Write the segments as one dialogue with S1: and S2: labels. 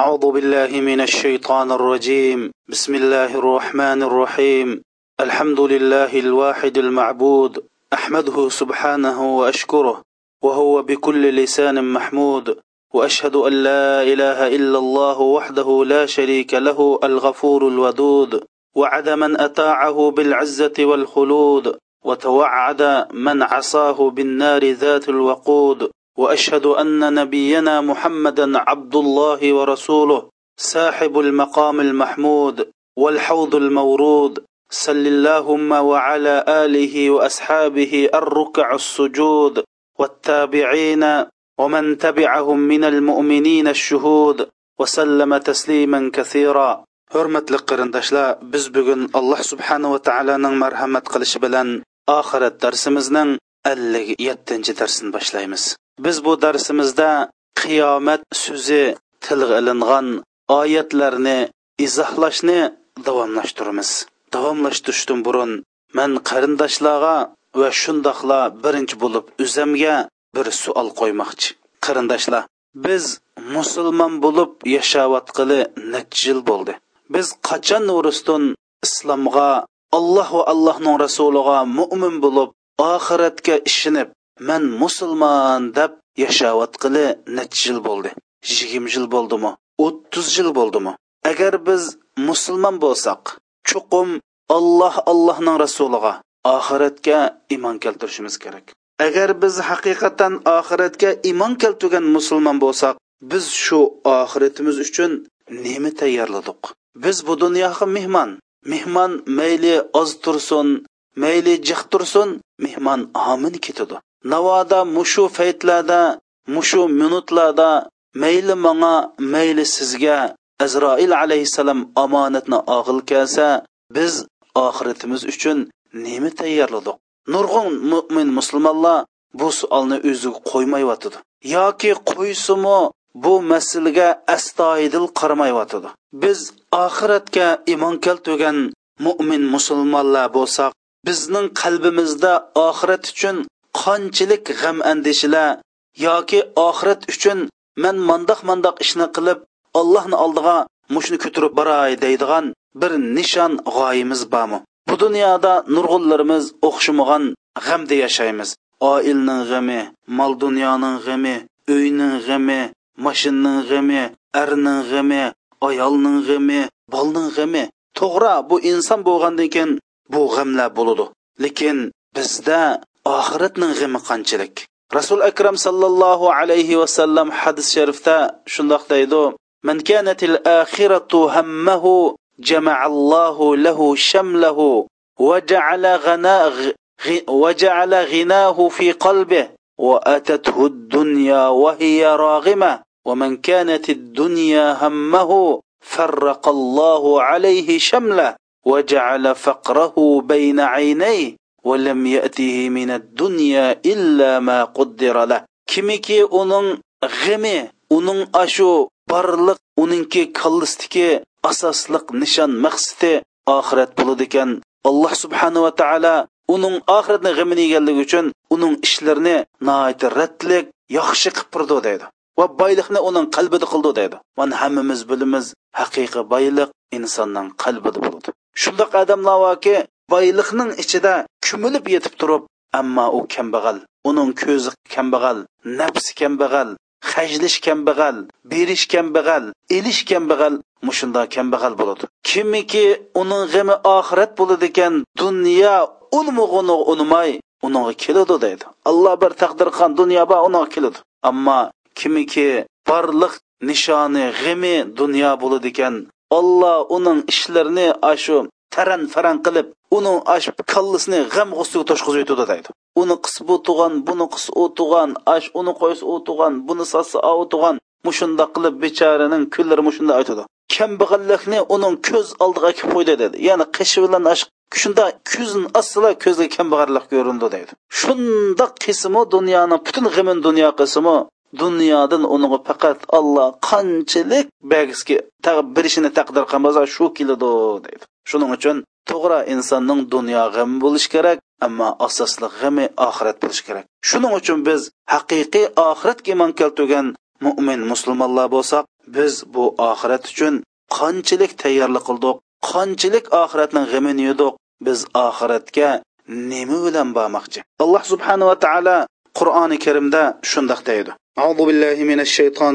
S1: أعوذ بالله من الشيطان الرجيم بسم الله الرحمن الرحيم الحمد لله الواحد المعبود أحمده سبحانه وأشكره وهو بكل لسان محمود وأشهد أن لا إله إلا الله وحده لا شريك له الغفور الودود وعد من أتاعه بالعزة والخلود وتوعد من عصاه بالنار ذات الوقود واشهد ان نبينا محمدا عبد الله ورسوله صاحب المقام المحمود والحوض المورود صل اللهم وعلى اله واصحابه الركع السجود والتابعين ومن تبعهم من المؤمنين الشهود وسلم تسليما كثيرا
S2: hurmatli qarindoshlar biz bugun alloh subhanava taoloning marhamat qilishi bilan oxirat darsimizning ellik yettinchi darsini boshlaymiz biz bu darsimizda qiyomat so'zi tilga ilingan oyatlarni izohlashni davomlashtiramiz davomlashtirishdan burun man qarindoshlarga va shundoqla birinchi bo'lib uzamga bir savol qo'ymoqchi qarindoshlar biz musulmon bo'lib yashayotgani necha yil bo'ldi biz qachon urustun islomga alloh va allohning rasuliga mo'min bo'lib oxiratga ishinib man musulmon deb yashayotqili necha yil bo'ldi 20 yil bo'ldimi 30 yil bo'ldimi agar biz musulmon bo'lsak chuqum olloh allohning rasuliga oxiratga iymon keltirishimiz kerak agar biz haqiqatan oxiratga iymon keltirgan musulmon bo'lsak biz shu oxiratimiz uchun nima tayyorladik biz bu dunyoga mehmon mehmon mayli oz tursin mayli jiq tursin mehmon omin ketadi navoda mushu paytlarda mushu minutlarda mayli manga mayli sizga izroil alayhissalom omonatni og'il kelsa biz oxiratimiz uchun nima tayyorladik nurg'un mo'min musulmonlar bu savolni o'ziga qo'ymayyotidi yoki qo'ysimu bu masalaga astoydil qaramayotidi biz oxiratga iymon keltirgan mo'min musulmonlar bo'lsak bizning qalbimizda oxirat uchun qanchalik g'am andishalar yoki oxirat uchun man mandoq mandoq ishni qilib allohni oldiga mushni ko'tirib boray deydigan bir nishon g'oyimiz bormi bu dunyoda nurg'unlarimiz o'xshamagan g'amda yashaymiz oilning g'ami mol dunyoning g'ami uyning g'ami mashinaning g'ami erning g'ami ayolning g'ami bolning g'ami to'g'ri bu inson bo'lgandan keyin bu g'amlar bo'ladi lekin bizda oxiratning g'imi qanchalik rasul akram sallallohu alayhi vasallam hadis sharifda shundoq deydi man kanatil oxiratu hammahu jama'allohu lahu shamlahu va ja'ala ghana va ja'ala ghinahu fi qalbihi وأتته الدنيا وهي راغمة ومن كانت الدنيا همه فرق الله عليه شمله وجعل فقره بين عينيه ولم يأته من الدنيا إلا ما قدر له kimiki uning g'imi uning ashu barliq uningki kallisdiki asosliq nishon maqsadi oxirat bo'ladi ekan alloh subhanava taolo uning oxiratni g'imini yeganligi uchun uning ishlarini noiti rattlik yaxshi qilib turdi deydi va boyliqni uning qalbida qildi deydi mana hammamiz bilamiz haqiqiy boyliq insonning qalbida bo'ladi shundoq odamlar borki boyliqning ichida ko'milib yetib turib ammo u kambag'al uning ko'zi kambag'al nafsi kambag'al hajlish kambag'al berish kambag'al elish kambag'al mushundoq kambag'al bo'ladi kimiki uning g'imi oxirat bo'ladi ekan dunyo unmug'ini unmay unga keladi deydi alloh bir taqdir qilgan dunyo bor unga keladi ammo kimiki barliq nishoni g'imi dunyo bo'ladi ekan olloh uning ishlarini ashu taran faran qilib uni ash kallasini g'am g'ussiga to'shqizib yutadi deydi uni qis bu tug'an buni qis u tug'an ash uni qo'ysa u tug'an buni sotsa a u tug'an mushunda qilib becharaning kunlari mushunda o'tadi kambag'allikni uning ko'z oldiga kelib qo'ydi dedi ya'ni qishi bilan ash shunda ko'zni asla ko'zga kambag'allik ko'rindi deydi shundoq qismi dunyoni butun g'imin dunyo qismi dunyodan unga faqat olloh qanchalik bergisga birishini taqdir qilmasa shu keladi deydi shuning uchun to'g'ri insonning dunyo g'ami bo'lishi kerak ammo asosli g'ami oxirat bo'lishi kerak shuning uchun biz haqiqiy oxiratga iymon keltirgan mo'min musulmonlar bo'lsak biz bu oxirat uchun qanchalik tayyorlik qildik qanchalik oxiratning g'amini yudiq biz oxiratga nima bilan bormoqchi alloh subhanava taolo qur'oni karimda shundoq deydi أعوذ بالله من الشيطان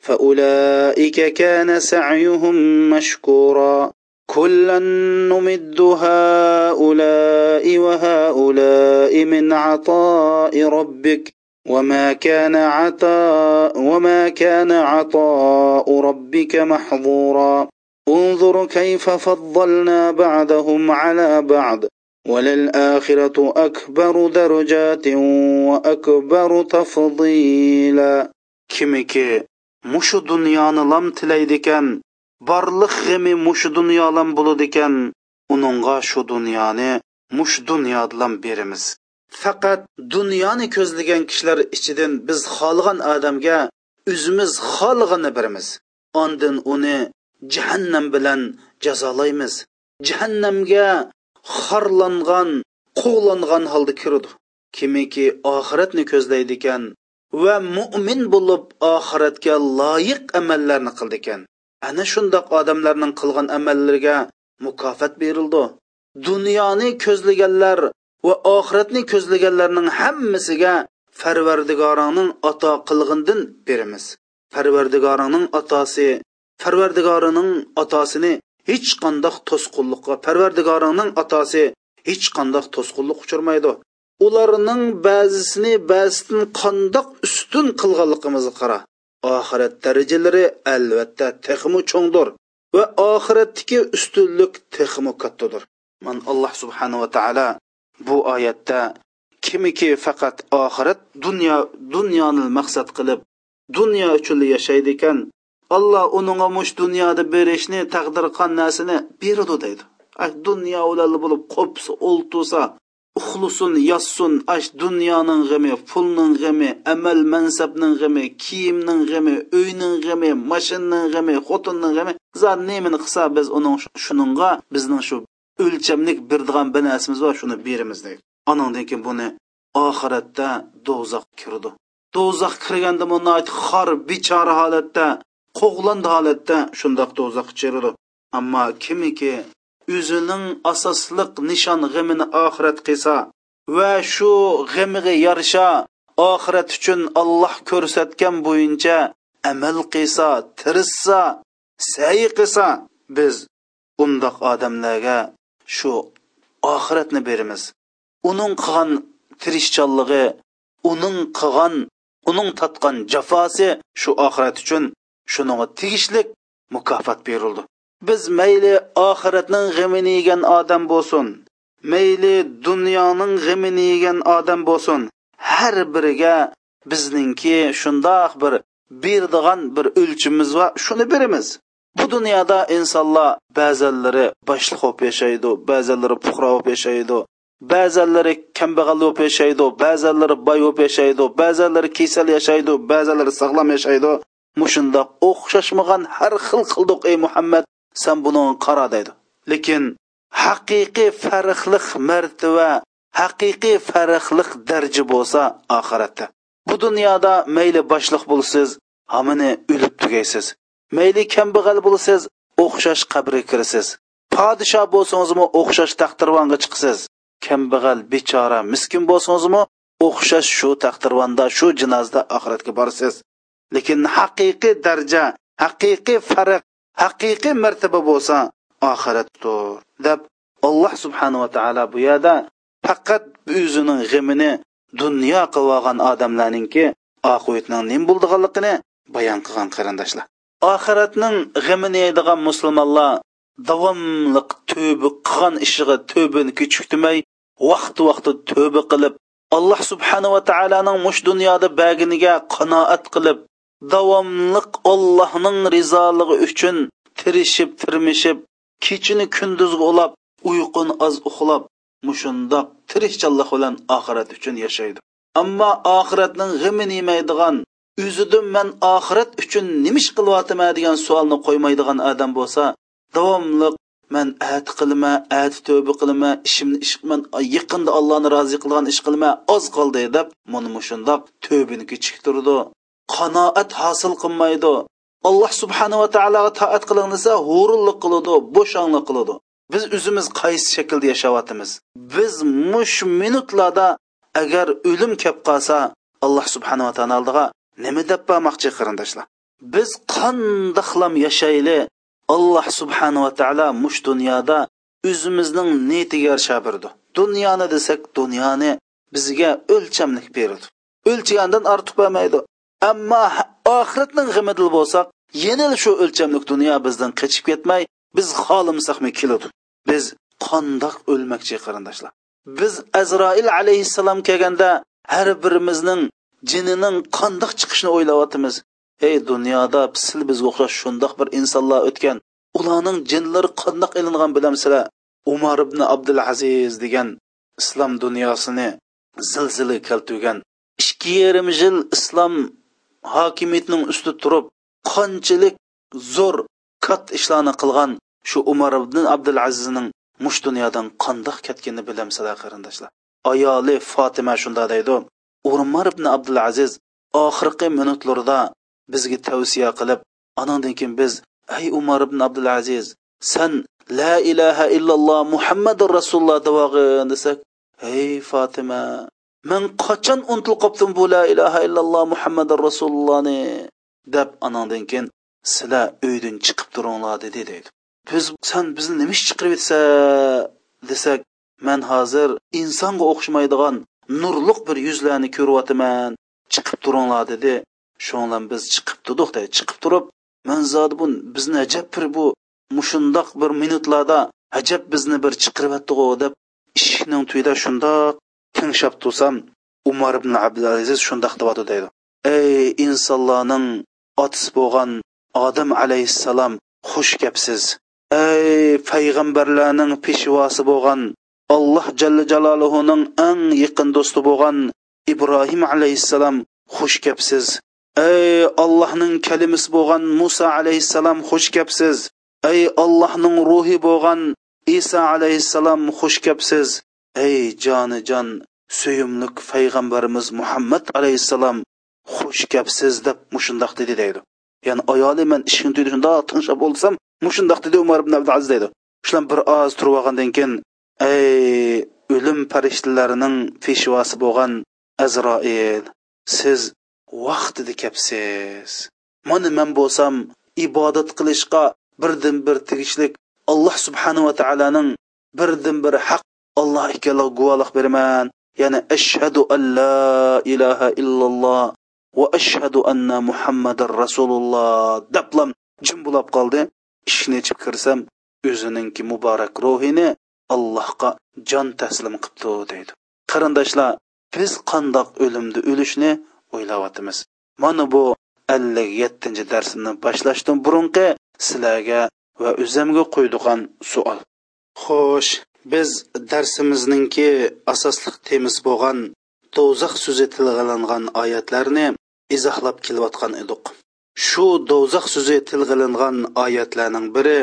S2: فأولئك كان سعيهم مشكورا كلا نمد هؤلاء وهؤلاء من عطاء ربك وما كان عطاء وما كان عطاء ربك محظورا انظر كيف فضلنا بعضهم على بعض وللآخرة أكبر درجات وأكبر تفضيلا كمكي mushu dunyoni lam tilaydikan borliq g'imi mushu dunyo lam dunyolam ekan uningga shu dunyoni mush dunyodalam berimiz faqat dunyoni ko'zlagan kishilar ichidan biz xohlagan odamga o'zimiz xohlaganni birimiz ondin uni jahannam bilan jazolaymiz jahannamga xorlangan quvlangan holda kiradi kimiki oxiratni ko'zlaydi ekan va mo'min bo'lib oxiratga loyiq amallarni qildi ekan ana shundoq odamlarning qilgan amallariga mukofot berildi dunyoni ko'zlaganlar va oxiratni ko'zlaganlarning hammasiga farvardigorongning ato qilg'indan beramiz parvardigorongning atosi parvardigorining atosini hech qandoq to'sqinlikqa parvardigorongning atosi hech qandoq to'sqinlik uchirmaydi ularning ba'zisini ba'zidan qandoq ustun qilganligimizni qara oxirat darajalari albatta texmi cho'ngdir va oxiratdagi ustunlik texmi kattadir man alloh subhanava taolo bu oyatda kimiki faqat oxirat dunyo dunyoni maqsad qilib dunyo uchun yashaydi ekan alloh uninga mush dunyoda berishni taqdir qilgan narsani beradi deydi dunyo bo'lib qo'psa o'ltirsa uxlusun yassun ash dunyoning g'ami pulning g'ami amal mansabning g'ami kiyimning g'ami uyning g'ami mashinaning g'ami xotinning g'ami zar nemini qilsa biz uning shuninga bizning shu o'lchamlik birdigan bir narsamiz bor shuni berimiz deydi anandan keyin buni oxiratda do'zax kirdi do'zax kirganda buni xor bechora holatda qo'g'landi holatda shundoq do'zax ichiridi ammo kimiki o'zining asosliq nishon g'imini oxirat qilsa va shu g'imiga yarasha oxirat uchun alloh ko'rsatgan bo'yicha amal qilsa tirishsa sa'y qilsa biz undoq odamlarga shu oxiratni beramiz uning qilgan tirishchanligi uning qilgan uning tatgan jafosi shu oxirat uchun shunga tegishlik mukofot berildi biz mayli oxiratning g'imini yegan odam bo'lsin mayli dunyoning g'imini yegan odam bo'lsin har biriga bizningki shundoq bir berdigan bir o'lchimiz va shuni beramiz bu dunyoda insonlar ba'zanlari boshliq bo'lib yashaydi ba'zanlari puqro bo'lib yashaydi ba'zanlari kambag'al bo'lib yashaydi ba'zanlari boy bo'lib yashaydi ba'zanlari kasal yashaydi ba'zanlari sog'lom yashaydi mushundoq o'xshashmagan har xil qildiq ey muhammad sen buni qara deydi lekin haqiqiy farqliq martaba haqiqiy farqliq darja bo'lsa oxiratda bu dunyoda mayli boshliq bo'lsiz hamini o'lib tugaysiz mayli kambag'al bo'lsiz o'xshash qabrga kirasiz podsho bo'lsangizmi o'xshash taxtirvonga chiqasiz kambag'al bechora miskin bo'lsangizmi o'xshash shu taxtirvonda shu jinozda oxiratga borasiz lekin haqiqiy darja haqiqiy farq haqiqiy martaba bo'lsa oxiratdir deb alloh subhanava taolo bu yerda faqat o'zining g'imini dunyo qilib olgan odamlarninki oqibatning nim bo'ldiganligini bayon qilgan qarindoshlar oxiratning g'imini yeydigan musulmonlar davomliq tövbe qilgan ishiga tövbini kechiktirmay vaqt vaqti tövbe qilib alloh subhanava taoloning mush dunyoda baginiga qanoat qilib davomliq Allohning rizoligi uchun tirishib tirmishib kechini kunduzga ulab uyqun oz uxlab mushundoq tirishchanlik bilan oxirat uchun yashaydi ammo oxiratning g'imi nemaydigan o'zidim man oxirat uchun nima ish qilyotima degan savolni qo'ymaydigan odam bo'lsa davomliq man ati qilma ati tövbe qilma ishimni ish man yaqinda allohni rozi qilgan ish qilma oz qoldi deb mana mushundoq tövbini kechiktirdi qanoat hosil qilmaydi alloh subhanava taologa toat qiling desa g'ururlik qiladi bo'shanglik qiladi biz o'zimiz qaysi shaklda yashayotimiz biz mush minutlarda agar o'lim kelib qolsa alloh subhanava taologa nima deb bormoqchi qarindoshlar biz qandoqlam yashayli alloh subhanava taolo mush dunyoda o'zimizning niyatiga yarasha birdi dunyoni desak dunyoni bizga o'lchamlik berdi o'lchagandan ortiq bo'lmaydi ammo oxiratning g'imidil bo'lsak yenil shu o'lchamlik dunyo bizdan qochib ketmay biz xohlamsakmi keladi biz qandoq o'lmakchi qarindoshlar biz azroil alayhissalom kelganda har birimizning jinining qandoq chiqishini o'ylayotimiz ey dunyoda sil bizga o'xshash shundoq bir insonlar o'tgan ularning jinlari qandoq ilingan bilamsizlar umar ibn abdul aziz degan islom dunyosini zilzila keltirgan ikki yarim yil islom hokimiyatning usti turib qanchalik zo'r kat ishlarni qilgan shu umar ibn abdul azizning mush dunyodan qandoq ketganini bilamsizlar qarindoshlar ayoli fotima shunda deydi umar ibn abdul aziz oxirgi minutlarda bizga tavsiya qilib anandan keyin biz ey umar ibn abdul aziz san la ilaha illalloh muhammadu rasululloh debog'in desak ey fotima Мен қачан unutilib qopdim bu la ilaha illalloh Muhammadur Rasulullohni deb anandan keyin sizlar uydan chiqib turinglar dedi deydi. Biz sen bizni nima ish chiqarib etsa desak, men hozir insonga o'xshamaydigan nurliq bir yuzlarni ko'ryotiman. Chiqib turinglar dedi. Shundan biz chiqib turdik deydi. Chiqib turib, men zodi bu bizni ajab bir bu mushundoq bir minutlarda ajab bizni bir chiqirib atdi deb eshikning tuyida tinglab tursam umar ibn abdulaziz shundoq deyotdi deydi ey insonlarning otisi bo'lgan odam alayhissalom xush gapsiz ey payg'ambarlarning peshvosi bo'lgan alloh jalla jaloluhuning eng yaqin do'sti bo'lgan ibrohim alayhissalom xush gapsiz ey allohning kalimisi bo'lgan muso alayhissalom xush gapsiz ey allohning ruhi bo'lgan iso alayhissalom xush gapsiz ey jonijon suyumlik payg'ambarimiz muhammad alayhissalom xush gapsiz deb mushundoq dedi deydi ya'ni ayoli man ishini tuydi shundoq tingshab bo'lsam mushundoq dedi umar ibn abdul aziz deydi shular bir oz turib olgandan keyin ey o'lim farishtalarining peshvosi bo'lgan azroil siz vaqtida kelibsiz mana man bo'lsam ibodat qilishga birdan bir tegishlik alloh subhanava taoloning birdan bir haq Allah ikkalah guvalıq bermən. Yəni əşhədu an la ilaha illallah Ve əşhədu anna Muhammadar Rasulullah. Dəplam cim bulab qaldı. İşini içib kirsəm özününki mübarek ruhini Allahqa can teslim təslim qıpdı deydi. Qarindaşlar, biz qandaq ölümdə ölüşni oylayatımız. Mana bu 57-ci başlaştım. başlaşdım burunqi sizlərə və özümə qoyduğan sual. Hoş. biz darsimizningki asosliq temasi bo'lgan do'zax so'zi tilg'alangan oyatlarni izohlab kelayotgan edik shu do'zax so'zi tilg'ilingan oyatlarning biri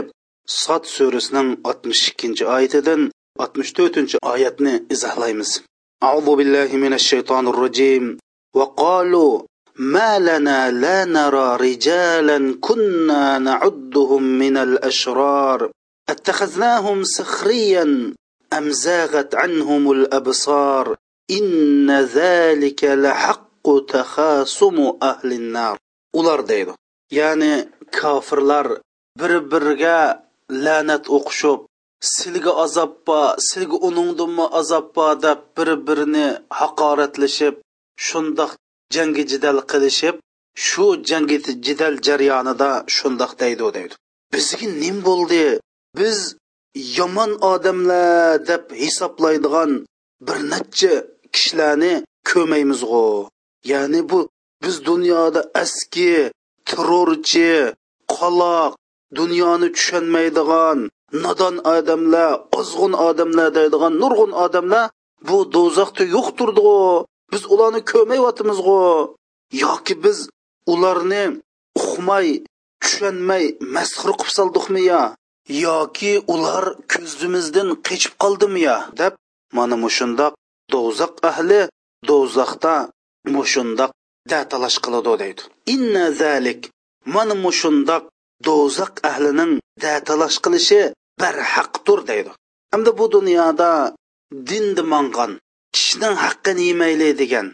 S2: sot surasining oltmish ikkinchi oyatidan oltmish to'rtinchi oyatni izohlaymiz أعوذ بالله من الشيطان الرجيم وقالوا ما لنا لا نرى رجالا كنا نعدهم من الأشرار اتخذناهم سخريا ام زاغت عنهم الابصار ان ذلك لحق تخاصم اهل النار ular deydi ya'ni kofirlar bir biriga la'nat o'qishib silga azob bor silga uningdimi azob bor deb bir birini haqoratlashib shundoq jangi jidal qilishib shu jangi jidal jarayonida shundoq deydi deydi bizga nim bo'ldi biz yomon odamlar deb hisoblaydigan bir necha kishilarni ko'maymiz g'o ya'ni bu biz dunyoda eski terrorchi qoloq dunyoni tushunmaydigan nodon odamlar ozg'un odamlar deydigan nurg'un odamlar bu do'zaxda yo'qtirdiu biz ularni g'u yoki biz ularni uqmay tushunmay masxur qilib soldikmi yo yoki ular ko'zimizdan qochib qoldimi yo deb mana mushundoq do'zax ahli do'zaxda mushundoq datalash qiladi deydi inna zalik mana mushundoq do'zax ahlining datalash qilishi barhaqdir deydi hamda bu dunyoda din mangan kishining haqqini yemayli degan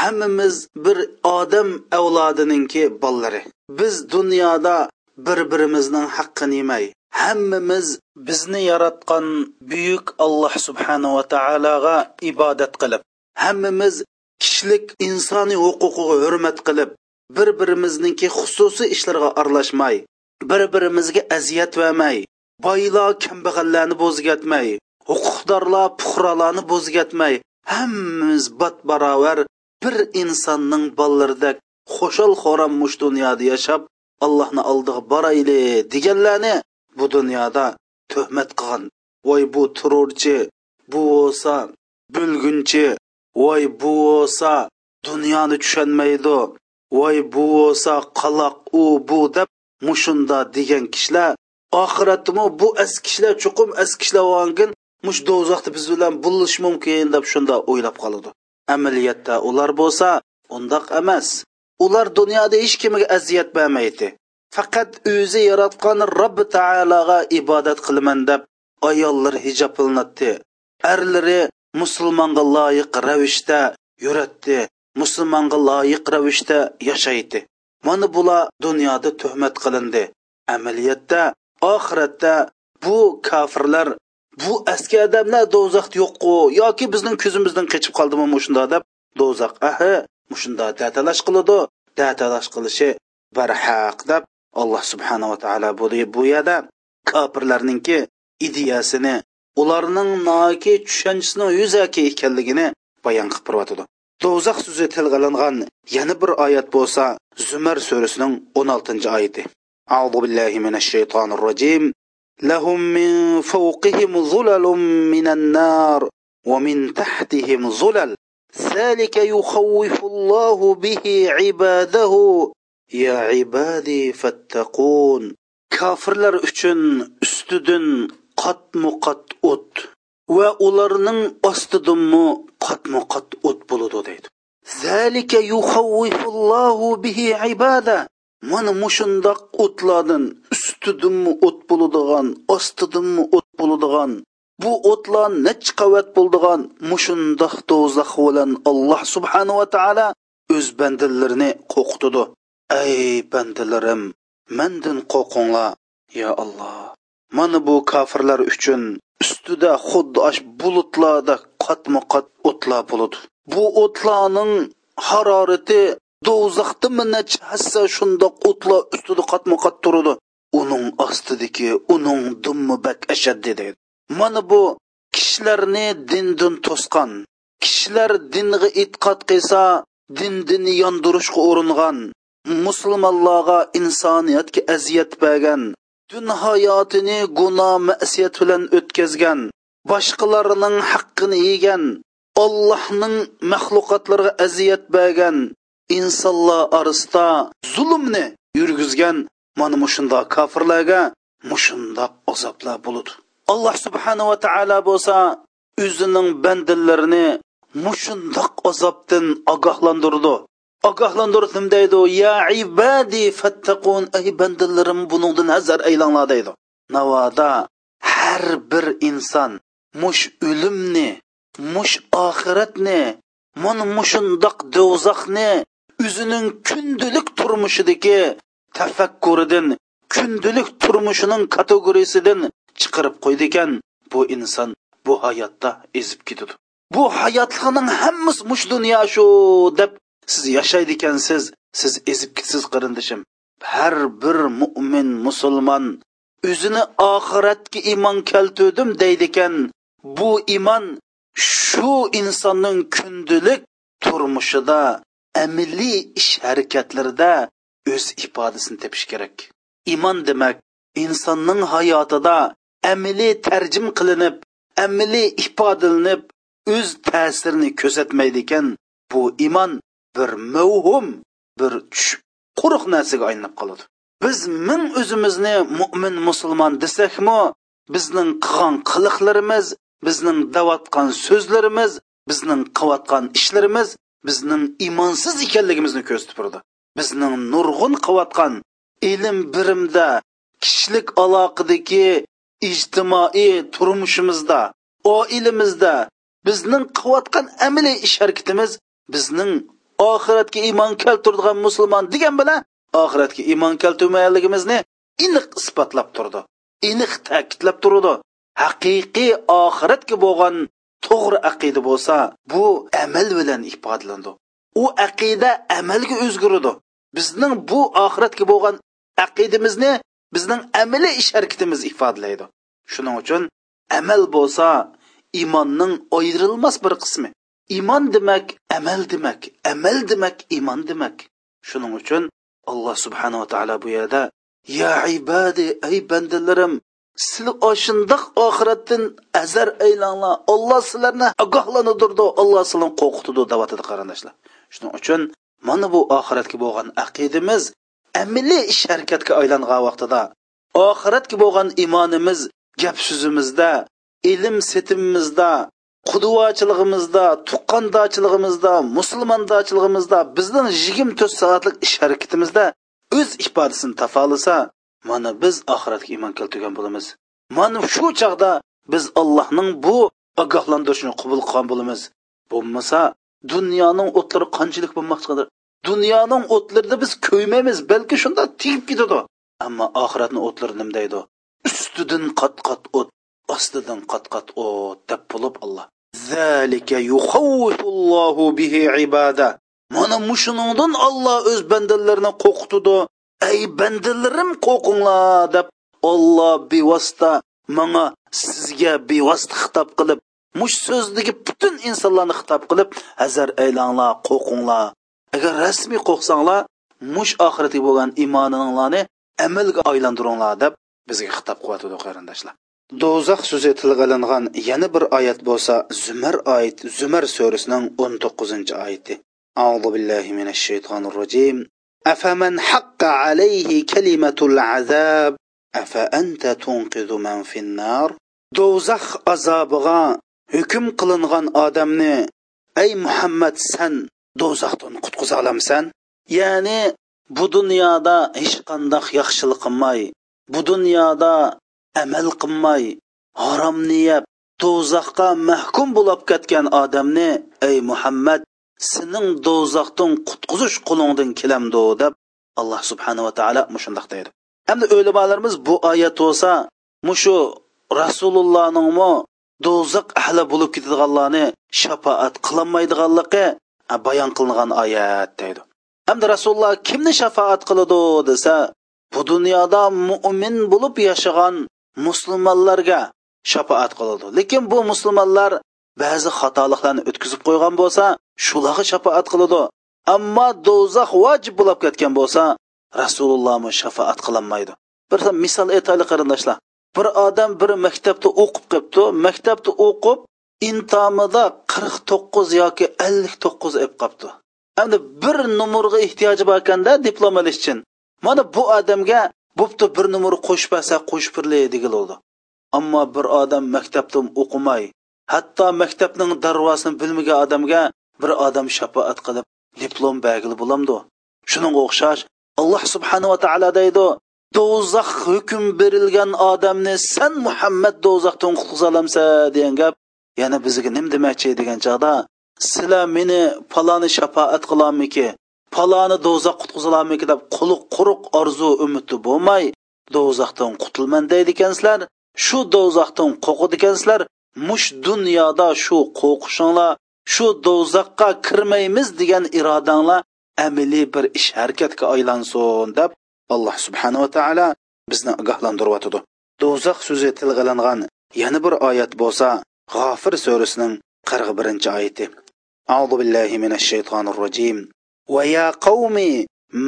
S2: hammamiz bir odam avlodininki bolalari biz dunyoda bir birimizning haqqini yemay hammamiz bizni yaratgan buyuk alloh subhanava taologa ibodat qilib hammamiz kishilik insoniy huquqiga hurmat qilib bir birimizniki xususiy ishlarga aralashmay bir birimizga aziyat vermay boylar kambag'allarni bo'zgatmay huquqdorlar puhrolarni bo'zgatmay hammamiz bot barobar bir insonning bolalaridek xo'shal xo'ram mush dunyoda yashab allohni oldiga borayli deganlarni bu dunyoda tuhmat qilgan voy bu turuvchi bu bo'lsa bo'lgunchi voy bu bo'lsa dunyoni tushunmaydi voy bu bo'lsa qaloq u bu deb mushunda degan kishilar oxiratdimi bu eskishlar chuqum eskishlar olgin mush do'zaxda biz bilan bo'lish mumkin deb shunda o'ylab qoladi amaliyotda ular bo'lsa undoq emas ular dunyoda hech kimga aziyat bermaydi faqat o'zi yaratgan robbi taologa ibodat qilaman deb ayollar hijob qilinadi arlari musulmonga loyiq ravishda yuratdi musulmonga loyiq ravishda yashaydi mana bular dunyoda tuhmat qilindi amaliyotda oxiratda bu kofirlar bu eski odamlar do'zaxda yo'qku yoki bizning ko'zimizdan qochib qoldimi mushunda deb do'zax ahi mushunda datalash qiladi datalash qilishi barhaq deb alloh subhanava taolo bu yerda kofirlarninki ideyasini ularning noki tushanchisini yuzaki ekanligini bayon qilib turyotidi do'zax so'zi tilga olingan yana bir oyat bo'lsa zumar surasining 16 oltinchi oyati أعوذ بالله من الشيطان الرجيم لهم من فوقهم ظلل من النار ومن تحتهم ظلل ذلك يخوف الله به عباده ya ibadi fattaqun kofirlar uchun ustidan qatmu qat o't va ularning ostidinmi qatmu qat o't bo'ladi deydi zalika yuhawwifullohu bihi ibada mana mushundoq o'tlardan ustidinmi o't bo'ladigan ostidinmi o't bo'ladigan bu o'tlar nech qavat bo'ldigan mushundoq to'zax bo'lan alloh subhanahu va taala o'z bandalarini qo'qitidi ey bandalarim mandan qo'rqinglar yo alloh mana bu kofirlar uchun ustida xuddi ash bulutlarda qatma qat o'tlar bo'ladi bu o'tlarning harorati do'zaxdami necha hassa shundoq o'tlar ustida qatma qat turadi uning ostidagi uning dummi bak ashaddi deydi mana bu kishilarni dindan to'sqan kishilar dinga e'tiqod qilsa dindini yondirishga uringan musulmonlarga insoniyatga aziyat bergan dun hayotini gunoh masiyat bilan o'tkazgan boshqalarining haqqini yegan allohning maxluqotlarga aziyat bergan insonlar orasida zulmni yurgizgan mana mushundoq kofirlarga mushundoq azoblar bo'ludi alloh subhanava taolo bo'lsa o'zining bandalarini mushundoq azobdan ogohlantirdi ogohlantirsin deydi ya ibadi fattaqun ey bandalarim buningdan nazar aylanglar deydi navoda har bir inson mush o'limni mush oxiratni mana mushundoq do'zaxni o'zining kundalik turmushidagi tafakkuridan kundalik turmushining kategoriyasidan chiqarib qo'ydi ekan bu inson bu hayotda ezib ketadi bu hayotliqning hammasi mush dunyo shu deb siz yashaydi ekansiz siz ezib ketsiz qarindishim har bir mo'min musulmon o'zini oxiratga iymon keltirdim deydi ekan bu iymon shu insonning kundalik turmushida amiliy ish harakatlarida o'z ifodasini tepish kerak iymon demak insonning hayotida amiliy tarjim qilinib amiliy ifodalanib o'z ta'sirini ko'rsatmaydi ekan bu iymon bir mavhum bir quruq narsaga aylanib qoladi biz ming o'zimizni mo'min musulmon desakmi bizning qilgan qiliqlarimiz bizning davotgan so'zlarimiz bizning qilayotgan ishlarimiz bizning imonsiz ekanligimizni ko'rsatib turdi bizning nurg'un qilayotgan ilm birimda kishilik aloqadagi ijtimoiy turmushimizda oilamizda bizning qilayotgan amaliy ish harakatimiz bizning oxiratga iymon keltiradigan musulmon degan bilan oxiratga iymon keltirmaganligimizni aniq isbotlab turdi aniq ta'kidlab turdi haqiqiy oxiratga bo'lgan to'g'ri aqida bo'lsa bu amal bilan ifodalandi u aqida amalga o'zgaradi bizning bu oxiratga bo'lgan aqidimizni bizning amali ish harakatimiz ifodalaydi shuning uchun amal bo'lsa iymonning ayrilmas bir qismi iymon demak amal demak amal demak iymon demak shuning uchun alloh subhanava taolo bu yerda ya ibadi ey bandalarim sizlar oshundoq oxiratdan azar aylanglar olloh sizlarni ogohlantirdi olloh sizlarni qo'rqitdi deyotdi qarindoshlar shuning uchun mana bu oxiratga bo'lgan aqidimiz amiliy ish harakatga aylangan vaqtida oxiratga bo'lgan iymonimiz gap so'zimizda ilm setimimizda quduvachilig'imizda tuqqandochilig'imizda musulmondachilig'imizda bizning yigirma to'rt soatlik ish harakatimizda o'z ifodasini tafolasa mana biz oxiratga iymon keltirgan bo'lamiz mana shu chog'da biz allohning bu ogohlantirishini qabul qilgan bo'lamiz bo'lmasa dunyoning o'tlari qanchalik bo'lmoqchidir dunyoning o'tlarida biz ko'ymaymiz balki shunda tegib ketadi ammo oxiratni o'tlari nimdaydi ustidan qat qat o't ostidan qatqat o'tdeb bo'lib alloh zalika yuxawwifullohu bihi ibada mana mushuningdan olloh o'z bandalarini qo'rqitdi ey bandalarim qo'rqinglar deb olloh bevosita manga sizga bevosita xitob qilib mush so'zdagi butun insonlarni xitob qilib hazar aylanglar qo'rqinglar agar rasmiy qo'rqsanglar mush oxiratga bo'lgan iymoninglarni amalga aylantiringlar deb bizga xitob qilyotdi qarindoshlar do'zax so'zi tilga ilingan yana bir oyat bo'lsa zumar oyat zumar surasining 19 to'qqizinchi oyati أعوذ بالله من الشيطان الرجيم أفمن حق عليه كلمة العذاب أفأنت تنقذ من في النار دوزخ عذابغا hukm qilingan odamni ey muhammad san do'zaxdan qutqiza olamsan ya'ni bu dunyoda hech qanday yaxshilik qilmay bu dunyoda amal qilmay haromni yeb do'zaxqa mahkum bo'lib ketgan odamni ey muhammad sening do'zaxdan qutqizish qo'lingdan kelamdi deb alloh subhanava taolo mushundoq deydi endi o'limalarimiz bu oyat bo'lsa mushu rasulullohningmi do'zax ahli bo'lib ketadiganlarni shafoat qilolmaydiganligi bayon qilingan oyat deydi hamda rasululloh kimni shafoat qiladi desa bu dunyoda mo'min bo'lib yashagan musulmonlarga shafoat qiladi lekin bu musulmonlar ba'zi xatoliklarni o'tkazib qo'ygan bo'lsa shularga shafoat qiladi ammo do'zax vojib bo'lib ketgan bo'lsa rasulullohmi shafoat qilinmaydi bir misol aytaylik qarindoshlar bir odam bir maktabda o'qib qolibdi maktabda o'qib intomida qirq to'qqiz yoki ellik to'qqiz olib qolibdi endi bir nomerga ehtiyoji bor ekanda diplom olish uchun mana bu odamga bo'pti bir nimani qo'shpasa qo'shpirlay oldi ammo bir odam maktabda o'qimay hatto maktabning darvozasini bilmagan odamga bir odam shafoat qilib diplom bagili bo'lamdi shuning o'xshash alloh subhanava taolo deydi do'zax hukm berilgan odamni san muhammad do'zaxdan qutqiza olamsan degan gap yana bizga nim demoqchi degan chog'da sizlar meni paloni shafoat qilolmiki paloni do'zax qutqizilarmiki deb quli quruq orzu umidi bo'lmay do'zaxdan qutulman deydi ekansizlar shu do'zaxdan qo'rqidi ekansizlar mush dunyoda shu qo'rqishinglar shu do'zaxqa kirmaymiz degan irodanglar amaliy bir ish harakatga aylansin deb alloh subhanava taolo bizni ogohlantiryotidi do'zax so'zi tilg'ilingan yana bir oyat bo'lsa g'ofir surasining qirq birinchi oyati أعوذ billahi minash shaytonir rojim ويا قوم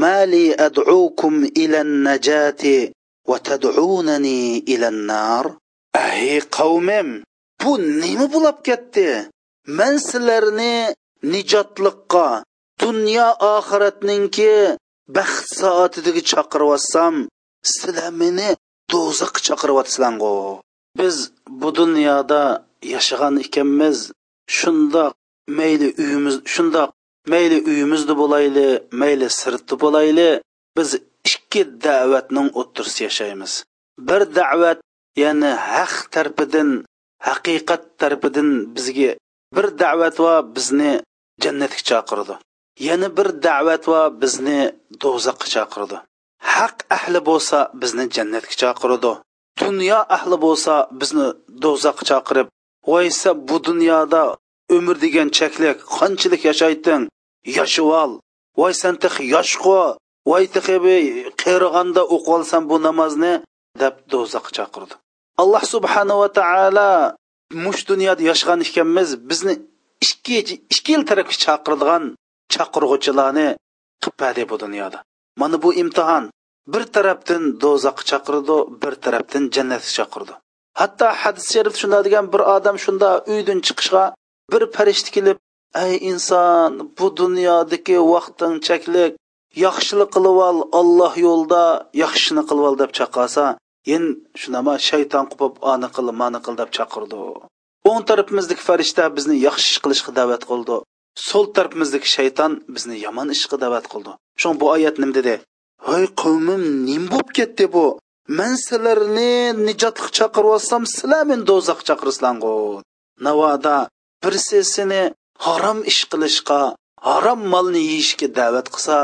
S2: ما لي أدعوكم إلى النجاة وتدعونني إلى النار أهي قومم bu nima bo'lib ketdi man sizlarni nijotliqqa dunyo oxiratninki baxt soatidagi chaqiryapsam sizlar meni do'zaxga chaqiryapsizlargo biz bu dunyoda yashagan ekanmiz shundoq mayli uyimiz shundoq mayli uyimizda bo'layli mayli sirtda bo'layli biz ikki da'vatning o'ttirsida yashaymiz bir da'vat ya'ni haq tarpidan haqiqat tarpidan bizga bir da'vat va bizni jannatga chaqirdi yana bir da'vat va bizni do'zaxga chaqirdi haq ahli bo'lsa bizni jannatga chaqirdi dunyo ahli bo'lsa bizni do'zaxga chaqirib voysa bu dunyoda umr degan chaklik qanchalik yashayding yashib voy san tixi yoshqu voy tixi qerig'anda o'qib olsan bu namozni deb do'zaxga chaqirdi alloh subhanava taolo mush dunyoda yashag'an ekanmiz bizni ikki ikki yil tarafga chaqiradigan chaqirg'uvchilarni qilpadi bu dunyoda mana bu imtihon bir tarafdan do'zaxga chaqirdi bir tarafdan jannatga chaqirdi hatto hadis sharif shunday degan bir odam shunda uydan chiqishga bir farishta kelib ey inson bu dunyodagi vaqting chaklik yaxshilik qilib ol olloh yo'lida yaxshini qilib ol deb chaqirsa yin shunama shayton qupib ani qil mani qil deb chaqirdi o'ng tarafimizdagi farishta bizni yaxshi ish qilishga da'vat qildi so'l tarafimizdagi shayton bizni yomon ishga da'vat qildi shu bu oyat nim dedi hoy qavmim nim bo'lib ketdi bu man sizlarni nijotga chaqiryapsam sizlar meni do'zaxga chaqirsizlargu navoda birsi seni harom ish qilishga harom molni yeyishga da'vat qilsa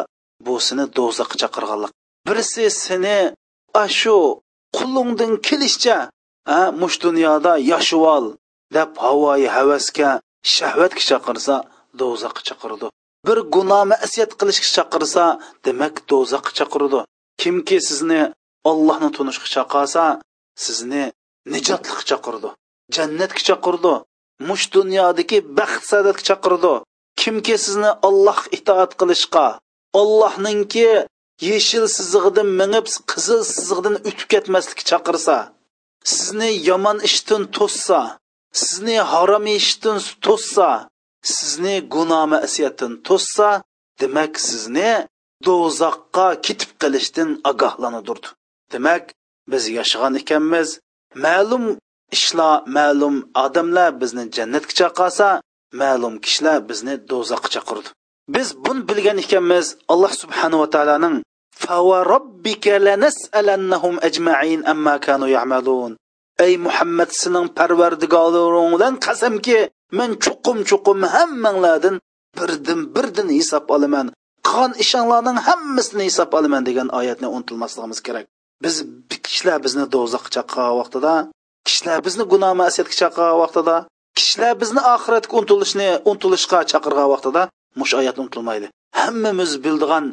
S2: bu seni do'zaxga chaqirganlik birsi seni ashu qulungdan kelishcha mush dunyoda yashab ol deb havoyi havasga shahvatga chaqirsa do'zaxga chaqirdi bir gunoh masiyat qilishga chaqirsa demak do'zaxga chaqirdi kimki sizni ollohni tunishga chaqirsa sizni nijotlikka chaqirdi jannatga chaqirdi mush dunyodagi baxt saodatga chaqirdi kimki sizni olloh itoat qilishga ollohninki yeshil sizig'idan minib qizil sizig'idan o'tib ketmaslikka chaqirsa sizni yomon ishdan to'ssa sizni harom ishdan to'ssa sizni gunoh masiyatdan to'ssa demak sizni do'zaxqa ketib qilishdan ogohlantirdi demak biz yashagan ekanmiz ma'lum ishlar ma'lum odamlar bizni jannatga chaqirsa ma'lum kishilar bizni do'zaxga chaqirdi biz buni bilgan ekanmiz alloh subhanava taoloning ey muhammad sening parvardigoringdan qasamki men chuqum chuqum hammanglardan birdan birdan hisob olaman qon ishinglarning hammasini hisob olaman degan oyatni unutilmasligimiz kerak biz kishilar bizni do'zaxga chaqqan vaqtida kishilar bizni gunoh masiyatga chaqirgan vaqtida kishilar bizni oxiratga untilishni untilishga chaqirgan vaqtida mush oyat unutilmaydi hammamiz bildigan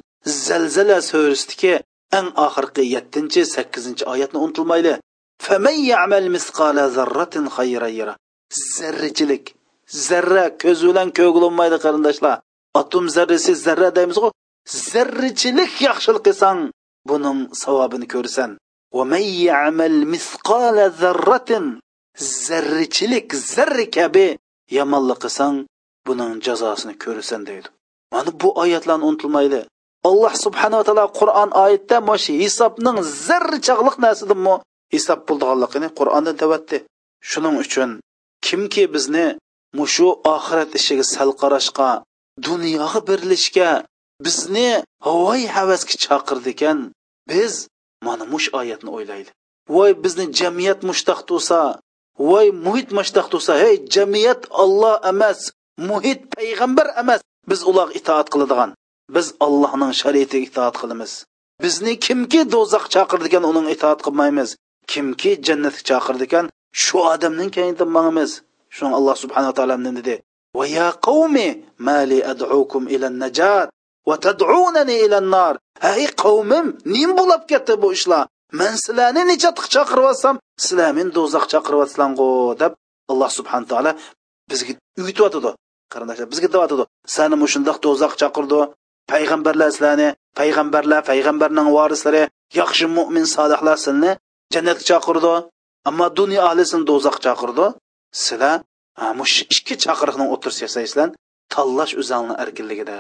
S2: zalzala surasidagi eng oxirgi yettinchi sakkizinchi oyatni unutilmaydi zarrachilik zarra ko'z bilan ko'g'ilinmaydi qarindoshlar atom zarrasi zarra deymiz ku zarrichilik yaxshilik qilsang buning savobini ko'rasan ومن يعمل مثقال ذرة zarrichilik zarri kabi yomonlik qilsang buning jazosini ko'rasan deydi mana bu oyatlarni unutilmaydi alloh subhanava taolo qur'on oyatda mana shu hisobning zarrichaqliq narsadimi hisob bo'ldianligini qur'onda davatdi shuning uchun kimki bizni mushu oxirat ishiga sal qarashga dunyoga berilishga bizni havoy havasga chaqirdi ekan biz mana mush oyatni o'ylaydi voy bizni jamiyat mushtaq to'sa voy muhit mushtaq to'sa hey jamiyat olloh emas muhit payg'ambar emas biz ularga itoat qiladigan biz allohning shariatiga itoat qilamiz bizni kimki do'zax chaqirdi uning itoat qilmaymiz kimki jannatga chaqirdi shu odamning kaynidan mangmiz shuni alloh subhanaa taolo dedi va ya qavmi mali ad'ukum ila najat ey qavmim nim bo'lib ketdi bu ishlar man sizlarni nechatiq chaqiryapsam sizlar meni do'zax chaqiryapsizlargu deb alloh subhana taolo bizga uyutyotidi qarindoshlar bizga deyotidi sani mushundoq do'zax chaqirdi payg'ambarlar sizlarni payg'ambarlar payg'ambarning varislari yaxshi mo'min solihlar sizni jannatga chaqirdi ammo dunyo ahlisini do'zax chaqirdi sizlar mush ikki chaqiriqni o'tirsa yasaysizlar tanlash o'zangni erkinligida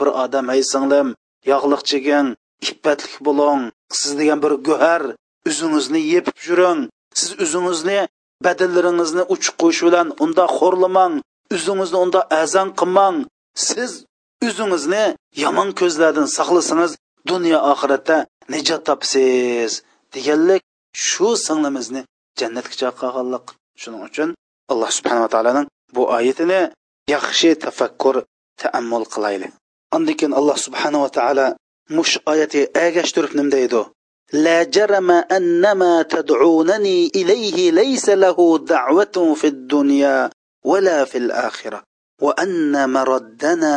S2: bir odam ay singlim yog'liq cheging ippatlik bo'ling siz degan bir guhar o'zingizni yepib yuring siz o'zingizni badallaringizni uchuqish bilan unda xo'rlamang o'zingizni unda azon qilmang siz o'zingizni yomon ko'zlardan saqlasangiz dunyo oxiratda nijot topsiz deganlik shu singlimizni jannatga chaqirganlik shuning uchun alloh subhanava taoloning bu oyatini yaxshi tafakkur taammul qilaylik andikin alloh subhanava taolo mush oyati agashtirib nim deydi la jarama annama tad'unani ilayhi laysa lahu da'watun fid dunya wala fil akhirah wa anna maraddana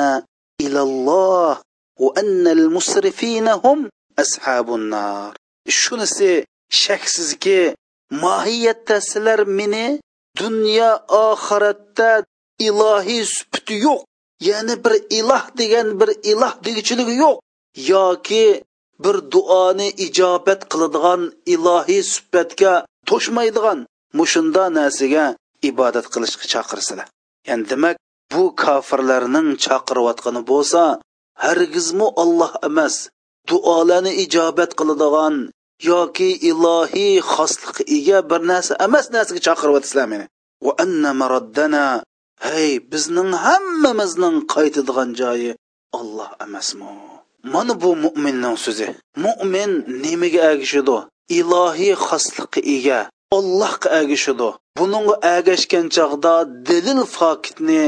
S2: ila alloh va anna al musrifina hum ashabun nar shunisi shaksizki mohiyatda sizlar meni dunyo oxiratda ilohiy supti yo'q ya'ni bir iloh degan bir iloh degichiligi yo'q yoki bir duoni ijobat qiladigan ilohiy sifatga to'shmaydigan mushunda narsaga ibodat qilishga chaqirsinlar ya'ni demak bu kofirlarning chaqirayotgani bo'lsa hargizmi olloh emas duolarni ijobat qiladigan yoki ilohiy xosliqqa ega bir narsa emas narsaga chaqiryapsizlar meni va anna maraddana Hey, bizning hammamizning qaytadigan joyi Alloh emasmi? Mana bu mu'minning so'zi. Mu'min nimaga agishidi? Ilohiy xoslikka ega, Allohga agishidi. Buning agashgan chaqda dilil faqitni,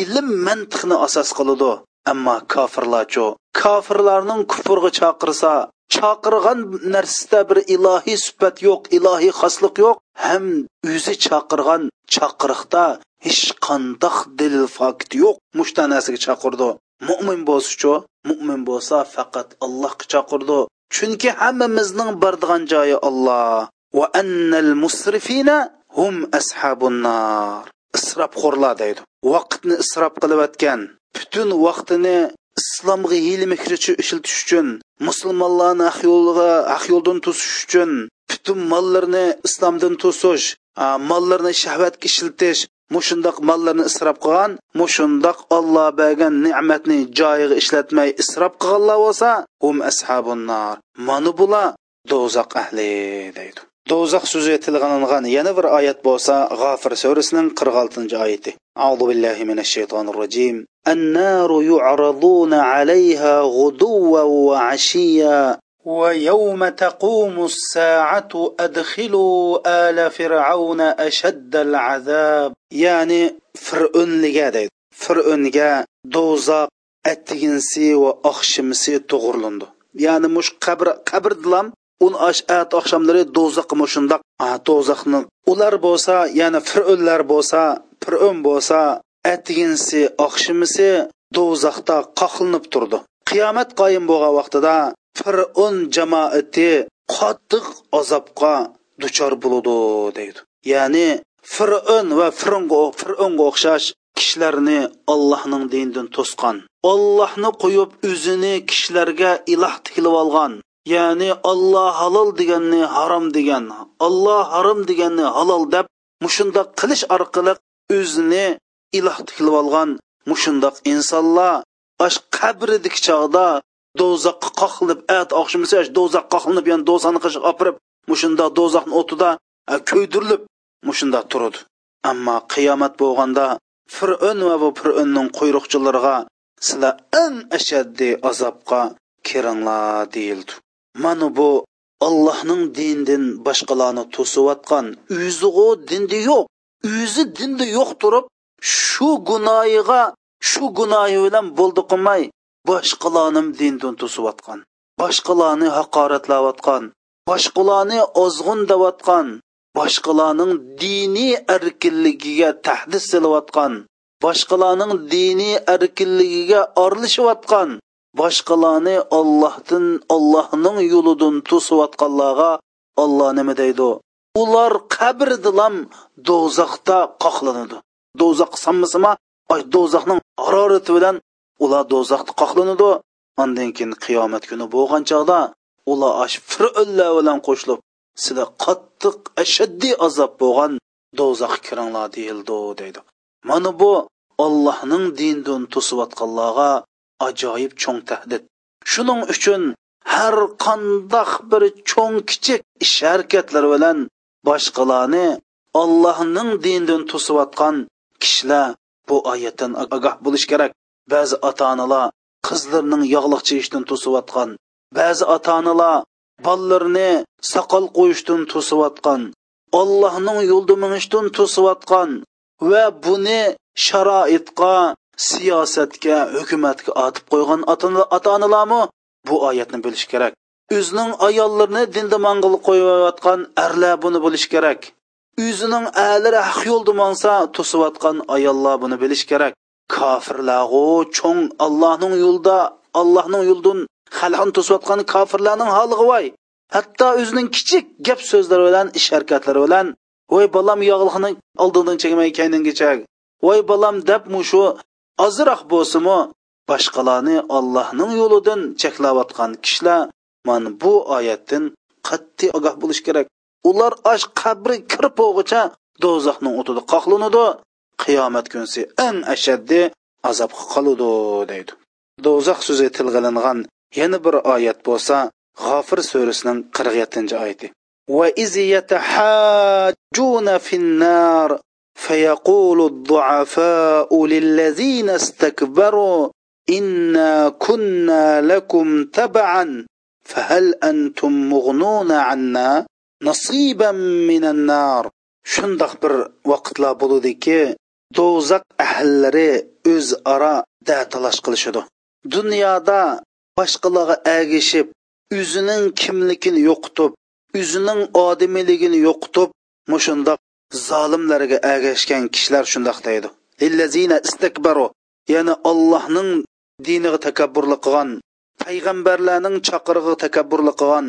S2: ilm mantiqni asos qiladi. Ammo kofirlarcho, kofirlarning kufrga chaqirsa, chaqirgan narsada bir ilohiy sifat yo'q, ilohiy xoslik yo'q, ham o'zi chaqirgan chaqiriqda hech qandoq dil fakti yo'q mushtanasiga chaqirdi mo'min bo'lsichu mo'min bo'lsa faqat allohga chaqirdi chunki hammamizning bordigan joyi olloh va annal musrifina hum ashabun nar isrofxo'rlar deydi vaqtni isrof qilayotgan butun vaqtini islomga yelmikrichi ishiltish uchun musulmonlarni haq ahyo'ldan tusish to'sish uchun butun mollarni islomdan to'sish mollarni shahvatga ishiltish mushundoq mollarni isrof qilgan mushundoq olloh bergan ne'matni joyiga ishlatmay isrof qilganlar bo'lsa hum ashabunnar mana bular do'zax ahli deydi do'zax so'zi aytilgan yana bir oyat bo'lsa g'afir surasining qirq oltinchi oyati أعوذ بالله من الشيطان الرجيم النار يعرضون عليها غدوا وعشيا ويوم تقوم الساعة أدخلوا آل فرعون أشد العذاب ya'ni fir'unliga deydi fir'unga do'zax attiginsi va oqshimisi to'g'irlandi ya'ni mush qabr qabr dilam un ashat oqshomlari do'zax mushundoq do'zaxni ular bo'lsa ya'ni fir'unlar bo'lsa fir'un bo'lsa attiginsi oqshimisi do'zaxda qoqlinib turdi qiyomat qoyim bo'lgan vaqtida fir'un jamoati qattiq azobga duchor bo'ludi deydi ya'ni fir'un va fir'unga o'xshash kishilarni allohning dinidan to'sqan ollohni qo'yib o'zini kishilarga iloh tikilib olgan ya'ni olloh halol deganni harom degan olloh harom deganni halol deb mushundoq qilish orqali o'zini iloh tikilib olgan mushundoq insonlar ash qabridiki chog'da do'zaxqa qoqilib at oqshimsa do'zaxqa qoqilinib ya'ni do'zaxni qishib opirib mushundoq do'zaxni o'tida ko'ydirilib mushunda turdi ammo qiyomat bo'lganda fir'un va bu fir'unning quyruqchilariga sizlar eng ashaddiy azobga kiringlar deyildi mana bu allohning dinidan boshqalarni to'siyotgan o'zig'u dindi yo'q o'zi dindi yo'q turib шу gunoyiga шу gunoyi bilan bo'ldi qilmay boshqalarni dindan to'siyotgan boshqalarni haqoratlayotgan boshqalarni ozg'un davotgan boshqalarning diniy erkinligiga tahdid silayotgan boshqalarning diniy erkinligiga orlishayotgan boshqalarni ollohdan ollohning yo'lidan to'sayotganlarga olloh nima deydi ular qabrdilam do'zaxda qoqlanadi do'zax sammisima do'zaxning harorati bilan ular do'zaxda qoqlanadi ondan keyin qiyomat kuni bo'lgan chog'da ular ash bilan qo'shilib sizlar qattiq ashaddiy azob bo'lgan do'zaxga kiringlar deyildi deydi mana bu allohning dindan to'siyotganlarga ajoyib cho'ng tahdid shuning uchun har qandoq bir cho'ng kichik ish harakatlar bilan boshqalarni allohning dindan to'siyotgan kishilar bu oyatdan ogoh bo'lish kerak ba'zi ota onalar qizlarining yog'liq cheyishdan to'siyotgan ba'zi ota onalar ballarni soqol qo'yishdan to'siyotgan ollohning yo'lda minishdan to'siyotgan va buni sharoitga siyosatga hukumatga otib qo'ygan ota onalarmi bu oyatni bilish kerak o'zining ayollarini dinda mang'il qo'yayotgan arlar buni bilish kerak o'zining aliri haq yo'lda mansa to'siyotgan ayollar buni bilish kerak kofirlarg'u cho'ng allohning yo'lda allohning yo'ldan xalon to'sayotgan kofirlarning holig'i voy hatto o'zining kichik gap so'zlari bilan ish harakatlari bilan voy bolam yog'liqni oldindan chegmay kayningacha voy bolam deb shu ozroq bo'lsimi boshqalarni ollohning yo'lidan cheklayotgan kishilar mana bu oyatdan qat'iy ogoh bo'lish kerak ular osh qabri kirib o'g'icha do'zaxning o'tida qoqlanadi qiyomat kunsi eng ashaddiy azobga qoludi deydi do'zax so'zi tilg'ilingan yana bir oyat bo'lsa g'ofir surasining qirq yettinchi oyati وإذ يتحاجون في النار فيقول الضعفاء للذين استكبروا إنا كنا لكم تبعا فهل أنتم مغنون عنا نصيبا من النار shundoq bir vaqtlar bo'ludiki do'zax ahllari o'zaro da talash qilishadi dunyoda boshqalarga ergishib o'zining kimligini yo'qotib o'zining odimiyligini yo'qotib mushundoq zolimlarga ergashgan kishilar shundoq deydi illazina istakbaru ya'ni allohning diniga takabburlik qilgan payg'ambarlarning chaqirig'iga takabburlik qilgan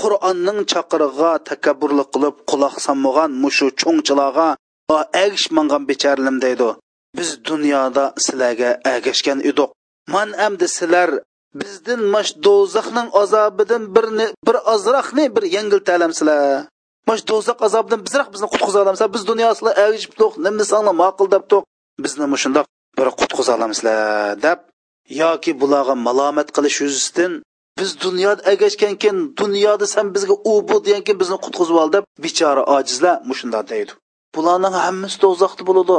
S2: qur'onning chaqirig'iga takabburlik qilib quloq solmagan mushu cho'ngchilarga agishmangan becharlim deydi biz dunyoda sizlarga agashgan edik man amdi sizlar bizdin mash do'zaxning azobidan birni bir ozroqni bir yengiltalamsizlar mash do'zax azobidan bizroq bizni qutqiza olamsizlar biz dunyosida agishibdiq nimisanglar ma'qul debdiq bizni mushundoq bir qutqiza olamsizlar deb yoki bularga malomat qilish yuzasidan biz dunyoda agashgankin dunyoda san bizga u bu degankin bizni qutqizib ol deb bechora ojizlar mushundoq deydi bularning hammasi do'zaxda bo'ladi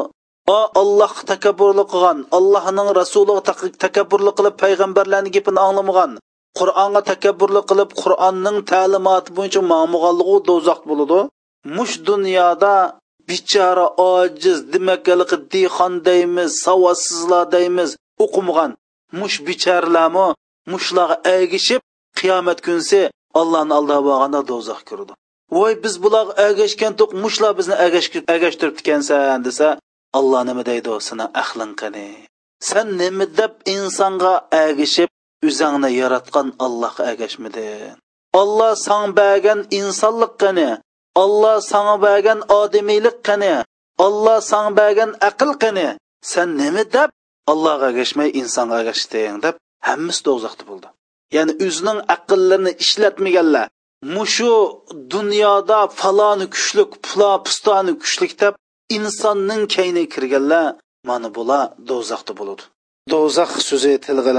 S2: ئۇ ئاللاھقا تەكەببۇرلۇق قىلغان، ئاللاھنىڭ رەسۇلىغا تەكەببۇرلۇق قىلىپ پەيغەمبەرلەرنىڭ گېپىنى ئاڭلىمىغان، قۇرئانغا تەكەببۇرلۇق قىلىپ قۇرئاننىڭ تەلىماتى بويىچە ماڭمىغانلىقى دوزاخ بولىدۇ. مۇش دۇنيادا بىچارە ئاجىز دېمەك ھېلىقى دېھقان دەيمىز، ساۋاتسىزلار دەيمىز، ئوقۇمىغان مۇش بىچارىلەرمۇ مۇشۇلارغا ئەگىشىپ قىيامەت كۈنسى ئاللانى ئالداۋالغاندا دوزاخقا كىرىدۇ. ۋاي بىز بۇلارغا ئەگەشكەنتۇق، مۇشۇلار بىزنى ئەگەشتۈرۈپتىكەنسەن دېسە Алла нимә дейди ул сына ахлың кыны? Сән нимә дип инсанга әгәшеп, үзеңне яраткан Аллаһка әгәшмиде? Алла саң бәгән инсанлык кыны? Алла саң бәгән адемилек кыны? Алла саң бәгән ақыл кыны? сен неме деп аллаға әгішмей инсанға әгіштің деп һәммәс тозакты болды яғни үзеңнең ақылларын эшләтмәгәнләр, мушу дөньяда фалоны күшлік пула пустаны күчлек дип insonning kayni kirganlar mana bular do'zaxda bo'ladi do'zax so'zi tilga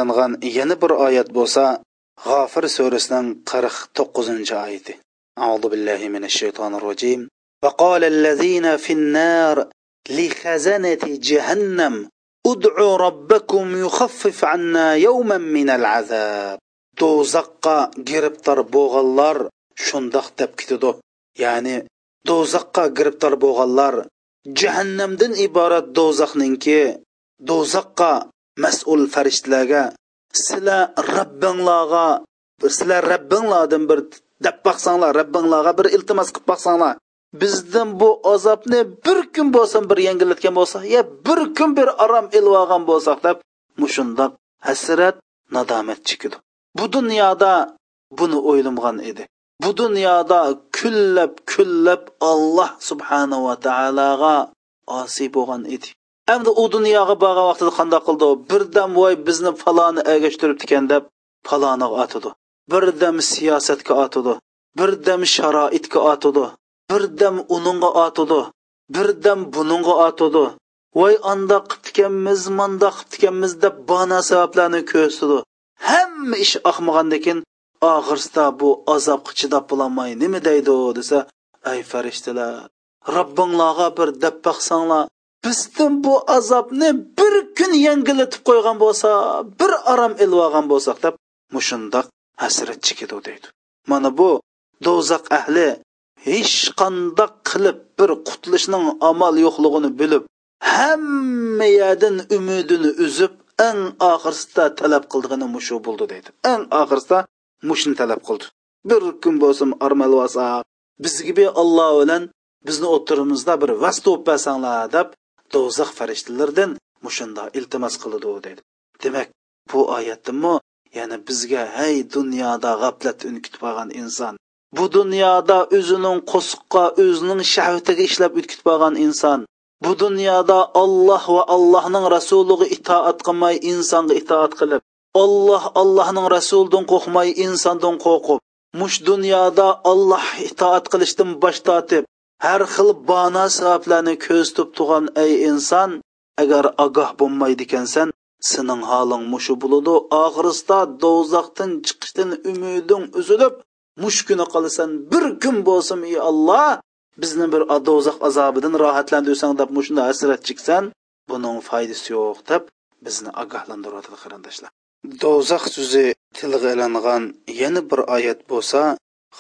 S2: yana bir oyat bo'lsa g'ofir surasining qirq to'qqizinchi oyati أعوذ بالله من الشيطان الرجيم وقال الذين في النار لخزنة جهنم ادعوا ربكم يخفف عنا يوما من العذاب do'zaxqa tur bo'lganlar shundoq deb ketadi ya'ni do'zaxqa tur bo'lganlar jahannamdan iborat do'zaxninki do'zaxqa mas'ul farishtalarga sizlar robbinglarga sizlar robbinglardan bir deb baqsanglar robbinglarga bir iltimos qilib baqsanglar bizdan bu azobni bir kun bo'lsin bir yengillatgan bo'lsa yo bir kun bir arom ilib olgan bo'lsak deb mushundoq hasrat nadomat chekidi bu dunyoda buni o'ylamgan edi bu dunyoda kunlab kunlab alloh subhanava taologa osiy bo'lgan edi endi u dunyoga borgan vaqtida qandoq qildi birdam voy bizni faloni ergashtiribdi ekan deb faloniga otidi birdam siyosatga otidi birdam sharoitga otidi birdam uningga otidi birdam buninga otidi voy andoq qilibdikanmiz mandoq qilibdikanmiz deb bano sabablarni ko'rsatdi hamma ish oqmagandan keyin oxirsida bu azobga chidab bo'lolmay nima deydi desa ay farishtalar robbinglarga bir dab baqsanglar bizdan bu azobni bir kun yangilitib qo'ygan bo'lsa bir arom ilib olgan bo'lsak deb mushundoq hasrat chekidi deydi mana bu do'zax ahli hech qandoq qilib bir qutulishning amal yo'qligini bilib hamma yerdan umidini uzib eng oxirsida talab qildigani mushu bo'ldi deydi eng oxirsida mushni talab qildi bir kun bo'lsin armalvasa biz gibi alloh bilan bizni o'tirimizda bir vas to'p deb do'zax farishtalardan mushunda iltimos qildi dedi demak bu oyatdimi ya'ni bizga hey dunyoda g'aflat unkitib olgan inson bu dunyoda o'zining qo'siqqa o'zining shahvatiga ishlab utkitib olgan inson bu dunyoda olloh va allohning rasuliga itoat qilmay insonga itoat qilib olloh ollohning rasulidan qo'rqmay insondan qo'rqib mush dunyoda olloh itoat qilishdan bosh tortib har xil bano sabablarni ko'z tutib turgan ey inson agar ogoh bo'lmaydi ekansan sening holing mushu bo'ladi oxirisda do'zaxdan chiqishdan umiding uzilib mush kuni qolasan bir kun bo'lsin ey olloh bizni bir do'zax azobidan rohatlantirsang deb mushunda hasrat cheksan buning foydasi yo'q deb bizni ogohlantiryotdi qarindoshlar do'zax so'zi tilga iling'an yana bir oyat bo'lsa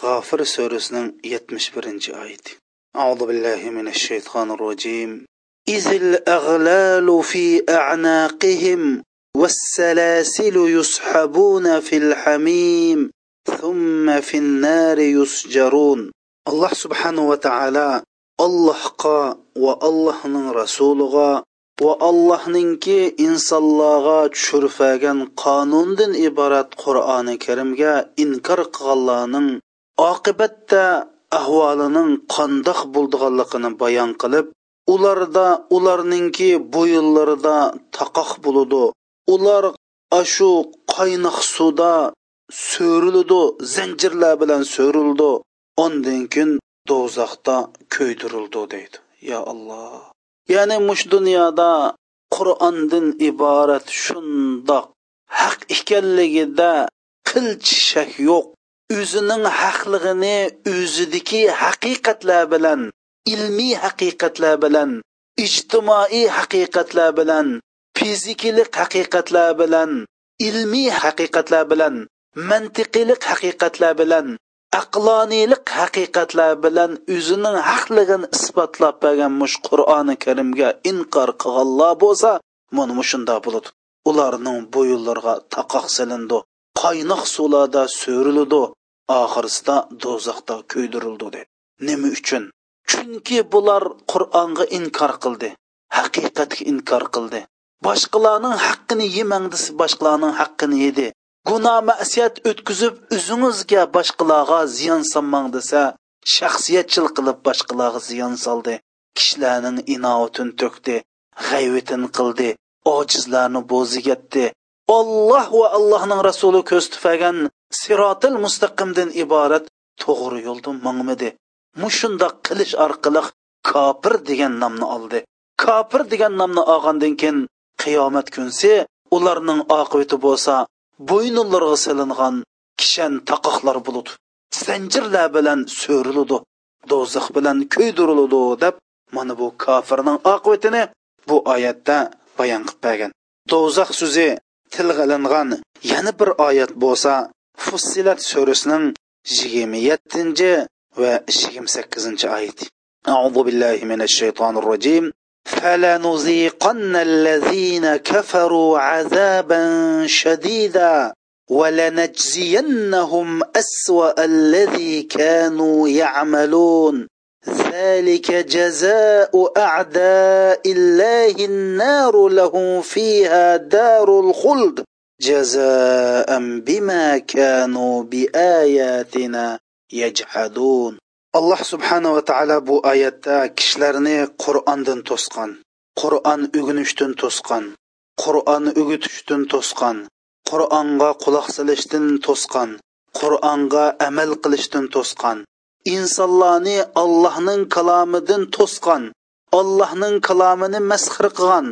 S2: g'afir surasining yetmish birinchi oyati أعوذ rojim izil aghlalu fi a'naqihim was في yushabuna fil hamim thumma fin nar yusjarun النار subhanahu الله ta'ala وتعالى allohga va allohning rasuliga va allohningki insonlarga tushirfagan qonundan iborat Qur'oni Karimga inkor qilganlarning oqibatda ahvolining qandoq bo'ldiganligini bayon qilib, ularda ularningki bo'yinlarida taqoq bo'ladi. Ular ashu qaynoq suvda so'rildi zanjirlar bilan so'rildi. undan keyin do'zaxda kuydirildi deydi. Ya Alloh ya'ni mush dunyoda qur'ondan iborat shundoq haq ekanligida qilch shak yo'q o'zining haqligini o'zidagi haqiqatlar bilan ilmiy haqiqatlar bilan ijtimoiy haqiqatlar bilan fizikilik haqiqatlar bilan ilmiy haqiqatlar bilan mantiqiylik haqiqatlar bilan aqloniylik haqiqatlar bilan o'zining haqligini isbotlab bergan mush qur'oni karimga inkor qilganlar bo'lsa mana mushunda bo'ladi ularning bo'yinlariga taqoq silindi qaynoq suvlarda so'rildi oxirida do'zaxda kuydirildi dedi nima uchun chunki bular qur'onga inkor qildi haqiqatga inkor qildi boshqalarning haqqini yemang desa boshqalarning haqqini yedi gunoh masiyat o'tkazib o'zingizga boshqalarga ziyon solmang desa shaxsiyatchil qilib boshqalarga ziyon soldi kishilarning inoatini to'kdi g'ayvatin qildi ojizlarni bo'zigatdi olloh va allohning rasuli ko'z tufagan sirotil mustaqimdan iborat to'g'ri yo'lda mongmidi mushundoq qilish orqali kofir degan nomni oldi kofir degan nomni olgandan keyin qiyomat kunsi ularning oqibati bo'lsa bo'yinlariga silingan kishan taqoqlar bo'ludi zanjirlar bilan so'riludi do'zax bilan kuydiriludi deb mana bu kofirning oqibatini bu oyatda bayon qilib bergan do'zax so'zi tilga yana bir oyat bo'lsa fussilat surasining yigirma yettinchi va yigirma sakkizinchi oyat a'udhu billahi minash shaytonir rojim فلنذيقن الذين كفروا عذابا شديدا ولنجزينهم أسوأ الذي كانوا يعملون ذلك جزاء أعداء الله النار لهم فيها دار الخلد جزاء بما كانوا بآياتنا يجحدون alloh subhanava taolo bu oyatda kishilarni qur'ondan to'sqan qur'on o'ginishdan to'sqan qur'onni o'gitishdan to'sqan qur'onga quloq solishdan to'sqan qur'onga amal qilishdan to'sqan insonlarni allohning kalomidan to'sqan allohning kalomini masxir qilgan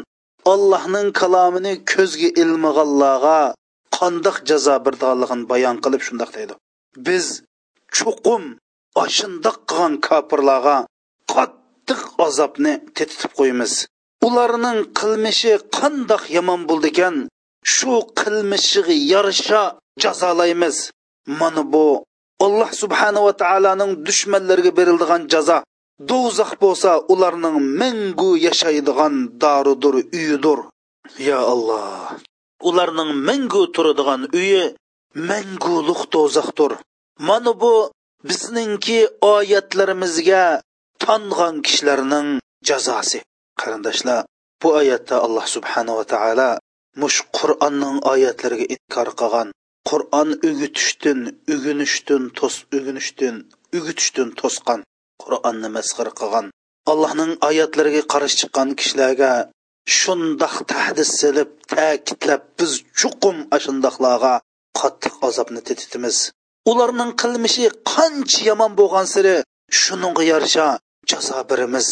S2: allohning kalomini ko'zga ilmag'anlarga qandoq jazo berdiganligini bayon qilib shundoq deydi biz chuqum ashundoq qilgan kofirlarga qattiq azobni tetitib qo'yamiz ularning qilmishi qandoq yomon bo'ldi ekan shu qilmishiga yarasha jazolaymiz mana bu alloh subhanava taoloning dushmanlariga berildigan jazo do'zax bo'lsa ularning mangu yashaydigan doridir uyidir yo alloh ularning mangu turadigan uyi manguluq do'zaxdir mana bu bizningki oyatlarimizga tong'an kishilarning jazosi qarindoshlar bu oyatda alloh subhanava taolo mush qur'onning oyatlariga itkor qilgan qur'on o'gitishdan uginishdan to's uginishdan ugitishdan to'sqan qur'onni masxir qilgan allohning oyatlariga qarshi chiqqan kishilarga shundoq tahdid silib ta'kidlab biz chuqum ashundoqlarga qattiq azobni tetitimiz ularning qilmishi qancha yomon bo'lgansiri shuningga yarasha jazo beramiz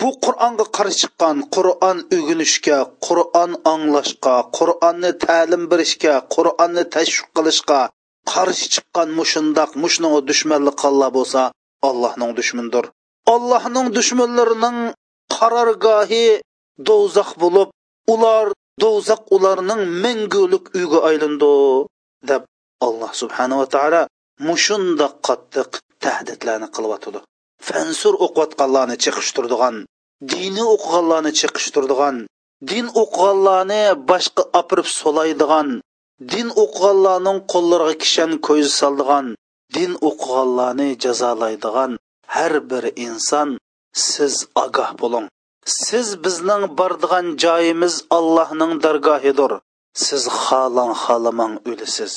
S2: bu qur'onga qarshi chiqqan qur'on o'rganishga qur'on anglashga qur'onni ta'lim berishga qur'onni tashviq qilishga qarshi chiqqan mushundoq mushunga dushmanlik qillar bo'lsa allohning dushmandir allohning dushmanlarining qarorgohi do'zax bo'lib ular do'zax ularning mangulik uyga aylandi deb alloh subhanava taolo mushundoq qattiq tahdidlarni qilyotidi fansur o'qiyotganlarni chiqishtirdigan dini o'qiganlarni chiqishtirdigan din o'qiganlarni boshqa opirib so'laydigan din o'qiganlarning qo'llariga kishan ko'z soldigan din o'qiganlarni jazolaydigan har bir inson siz ogoh bo'ling siz bizning bordigan joyimiz allohning dargohidir siz xohlang xohlamang o'lisiz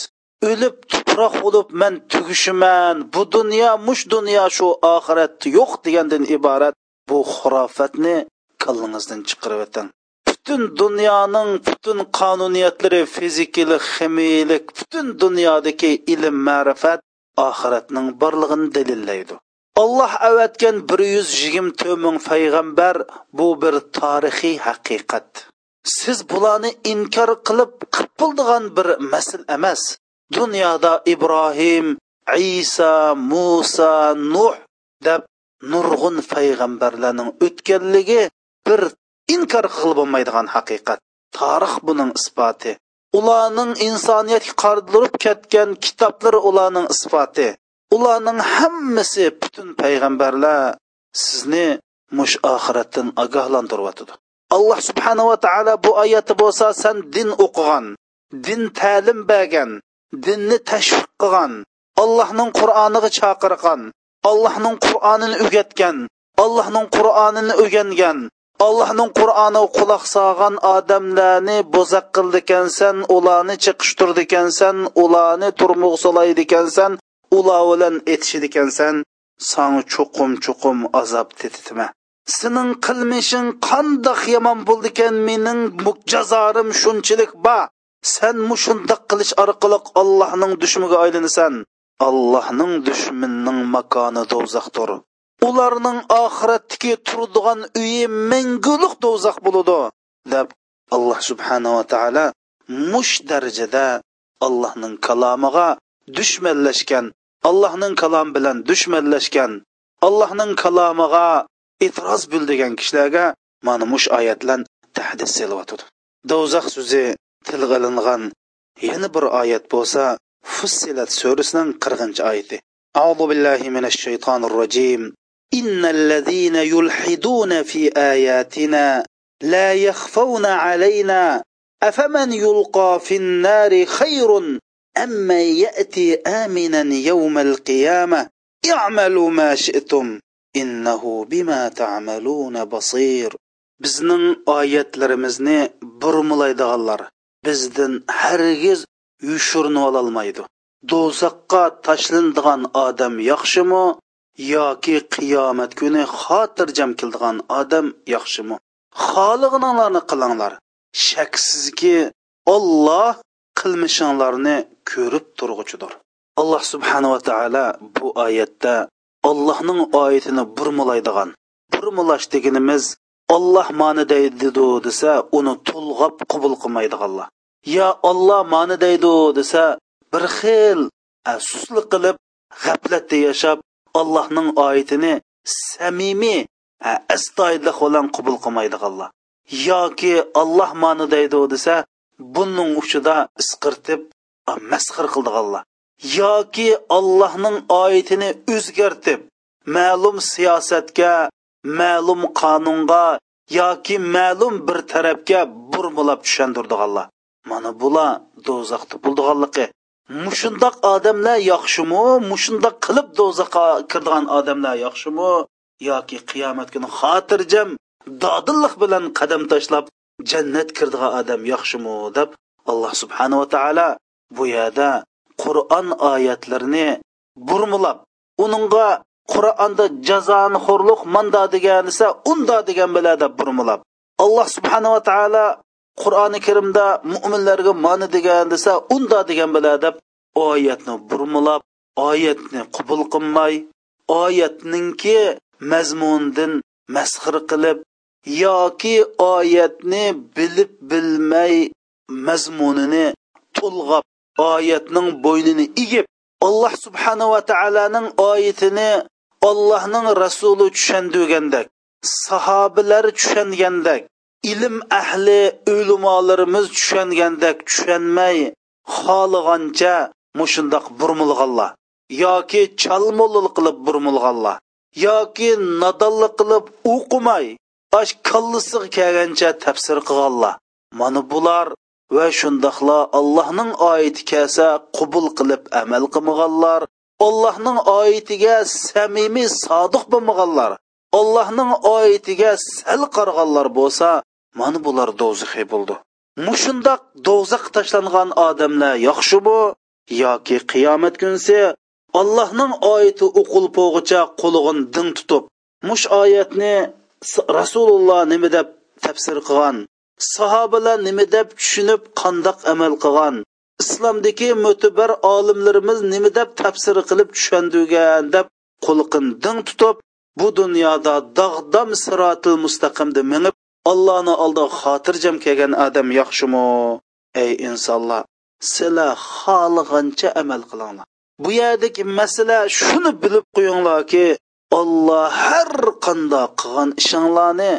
S2: o'lib tuproq bo'lib man tugishiman bu dunyo mush dunyo shu oxirat yo'q degandan iborat bu xurofatni kallangizdan chiqarib o'ting butun dunyoning butun qonuniyatlari fizikalik ximiyalik butun dunyodagi ilm ma'rifat oxiratning borlig'ini dalillaydi alloh avatgan bir yuz yigirma ming payg'ambar bu bir tarixiy haqiqat siz bularni inkor qilib qilpildigan bir masl emas dunyoda ibrohim iso muso nuh deb nurg'un payg'ambarlarning o'tganligi bir inkor qilib bo'lmaydigan haqiqat tarix buning isboti ularning insoniyatga qoldirib ketgan kitoblari ularning isboti ularning hammasi butun payg'ambarlar sizni mush oxiratdan ogohlantiryotidi alloh subhanava taolo bu oyati bo'lsa san din o'qigan din ta'lim bergan dinni tashviq qilgan allohning qur'oniga chaqirgan allohning qur'onini o'rgatgan allohning qur'onini o'rgangan allohning qur'oni quloq solgan odamlarni bo'zaq qildikansan ularni ekansan ularni solaydi ekansan ular bilan ekansan sanga cho'qim cho'qim azob tetitma sening qilmishing qandoq yomon bo'ldi ekan mening jazorim shunchalik ba Sen mushundaq qilish orqali Allohning dushmaniga aylanasan. Allohning dushmanining makoni do'zaxdir. Ularning oxiratdagi turadigan uyi mangulik do'zax bo'ladi deb Alloh subhanahu va taolo mush darajada Allohning kalomiga dushmanlashgan, Allohning kalom bilan dushmanlashgan, Allohning kalomiga e'tiroz bildigan kishilarga mana mush oyat tahdid selayotdi. Do'zax so'zi tilga ilingan yana bir oyat bo'lsa fussilat surasining 40 oyati أعوذ بالله من الشيطان الرجيم إن الذين يلحدون في آياتنا لا يخفون علينا أفمن يلقى في النار خير من يأتي آمنا يوم القيامة اعملوا ما شئتم إنه بما تعملون بصير بزنن آيات oyatlarimizni برملايدغالر bizdin hargiz yushurnib ololmaydi do'zaxqa tashlanadigan odam yaxshimi yoki qiyomat kuni xotirjam keladigan odam yaxshimi xohlig'inlarni qilinglar shaksizki olloh qilmishinglarni ko'rib turg'uchidir alloh subhanava taolo bu oyatda allohning oyatini burmalaydigan burmalash deganimiz olloh mani deydidu desa uni to'lg'ab qubul qilmaydiganlar yo olloh mani deydi desa bir xil afsuslik qilib g'aflatda yashab allohning oyatini samimiy astoydillik bilan qubul qilmaydiganlar yoki olloh mani deydi desa buning uchida isqirtib masxir qildiganlar yoki ollohning oyatini o'zgartib ma'lum siyosatga ma'lum qonunga yoki ma'lum bir tarafga burmilab tushantirdiganlar mana bular do'zaxda bo'ldiganligi mushundoq odamlar yaxshimi mushundoq qilib do'zaxga kirdigan odamlar yaxshimi yoki qiyomat kuni xotirjam dodillik bilan qadam tashlab jannat kirdigan odam yaxshimi deb alloh subhanava taolo bu yerda qur'on oyatlarini burmilab uningga qur'onda jazoni xo'rliq manda degan esa unda degan biladi burmilab alloh subhanava taolo qur'oni karimda mo'minlarga mani degan desa unda degan bilar deb oyatni burmilab oyatni qubul qilmay oyatninki mazmundan masxir qilib yoki oyatni bilib bilmay mazmunini to'lg'ab oyatning bo'ynini egib alloh va taoloning oyatini allohning rasuli tushundirgandek sahobalar tushungandek ilm ahli ulamolarimiz tushungandek tushunmay xohlagancha mushundoq burmilganlar yoki chalmo'lil qilib burmilganlar yoki nodonlik qilib o'qimay osh kallisiga kelgancha tafsir qilganlar mana bular va shundoqla allohning oyati kelsa qubul qilib amal qilmaganlar allohning oyatiga samimiy sodiq bo'lmaganlar allohning oyatiga sal qarg'anlar bo'lsa mana bular do'zaxiy bo'ldi mushundoq do'zaxga tashlangan odamlar yaxshi bu yoki qiyomat kunsi allohning oyati o'qil po'g'icha qo'lig'in ding tutib mush oyatni rasululloh nima deb tafsir qilgan sahobalar nima deb tushunib qandoq amal qilgan islomdagi mo'tabar olimlarimiz nima deb tafsir qilib tushundirgan deb qulqin ding tutib bu dunyoda dog'dom sirotil mustaqimda minib Allohni oldiga xotirjam kelgan odam yaxshimi? Ey insonlar, sizlar xohlagancha amal qilinglar. Bu yerdagi masala shuni bilib qo'yinglarki, Alloh har qanday qilgan ishinglarni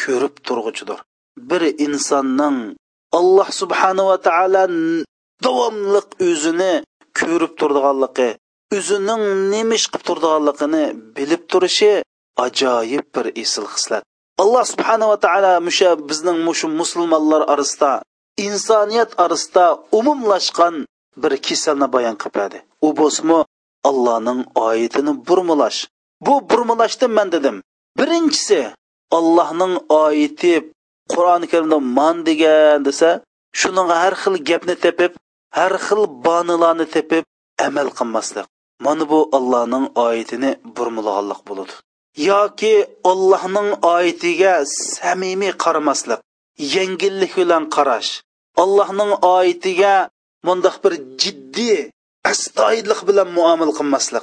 S2: ko'rib turg'uchidir. Bir insonning Alloh subhanahu va taolo davomliq o'zini ko'rib turdiganligi, o'zining nima ish qilib turdiganligini bilib turishi ajoyib bir asl xislat. alloh subhanava taolo musha bizning mushu musulmonlar orasida insoniyat orasida umumlashgan bir kasalni bayon qiladi u bo'lsimi allohning oyatini burmalash bu burmalashni man dedim birinchisi allohning oyati qur'oni karimda man degan desa shuninga har xil gapni tepib har xil bonilarni tepib amal qilmaslik mana bu allohning oyatini burmalaganlik bo'ladi yoki Allohning oyatiga samimiy qaramaslik, yengillik bilan qarash, Allohning oyatiga mundaq bir jiddiy astoyidlik bilan muomala qilmaslik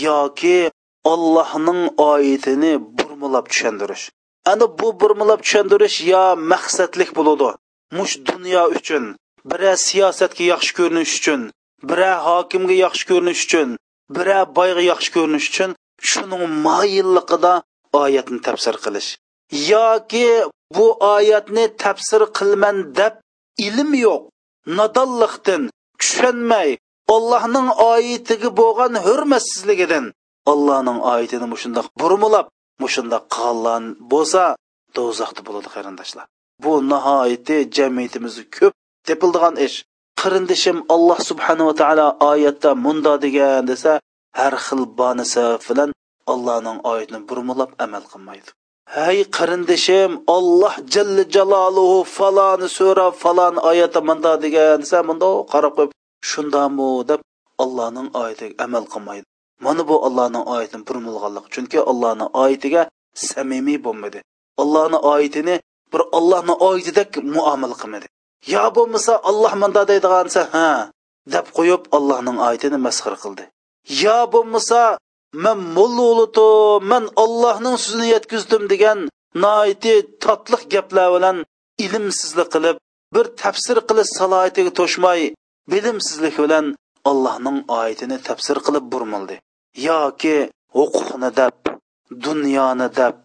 S2: yoki Allohning oyatini burmulab tushundirish. Ana bu burmulab tushundirish yo maqsadlik bo'ladi. Mush dunyo uchun, bira siyosatga yaxshi ko'rinish uchun, bira hokimga yaxshi ko'rinish uchun, bira boyga yaxshi ko'rinish uchun shuning moyilligida oyatni tafsir qilish yoki bu oyatni tafsir qilman deb ilm yo'q nodonlikdan tushunmay allohning oyatiga bo'lgan hurmatsizligidan allohning oyatini mushundoq burmulab mushundoq qilganlar bo'lsa do'zaxda bo'ladi qarindoshlar bu nihoyatda jamiyatimizda ko'p tepildigan ish qirindishim alloh subhanava taolo oyatda mundo degan desa har xil bani bilan allohning oyatini burmulab amal qilmaydi hey qarindishim olloh jalla jaloluhu faloni so'rab falon oyati munda degan desa munda qarab qo'yib shundamu deb allohning oyatiga amal qilmaydi mana bu allohning oyatini burmulganlik chunki allohning oyatiga samimiy bo'lmadi allohni oyatini bir ollohni oyatidek muomala qilmadi yo bo'lmasa olloh munda deydigan desa ha deb qo'yib allohning oyatini masxir qildi yo bo'lmasa man mulla o'lidim man ollohning so'zini yetkizdim degan noiti totliq gaplar bilan ilmsizlik qilib bir tafsir qilish salohiyatiga to'shmay bilimsizlik bilan allohning oyatini tafsir qilib burmildi yoki huquqni deb dunyoni deb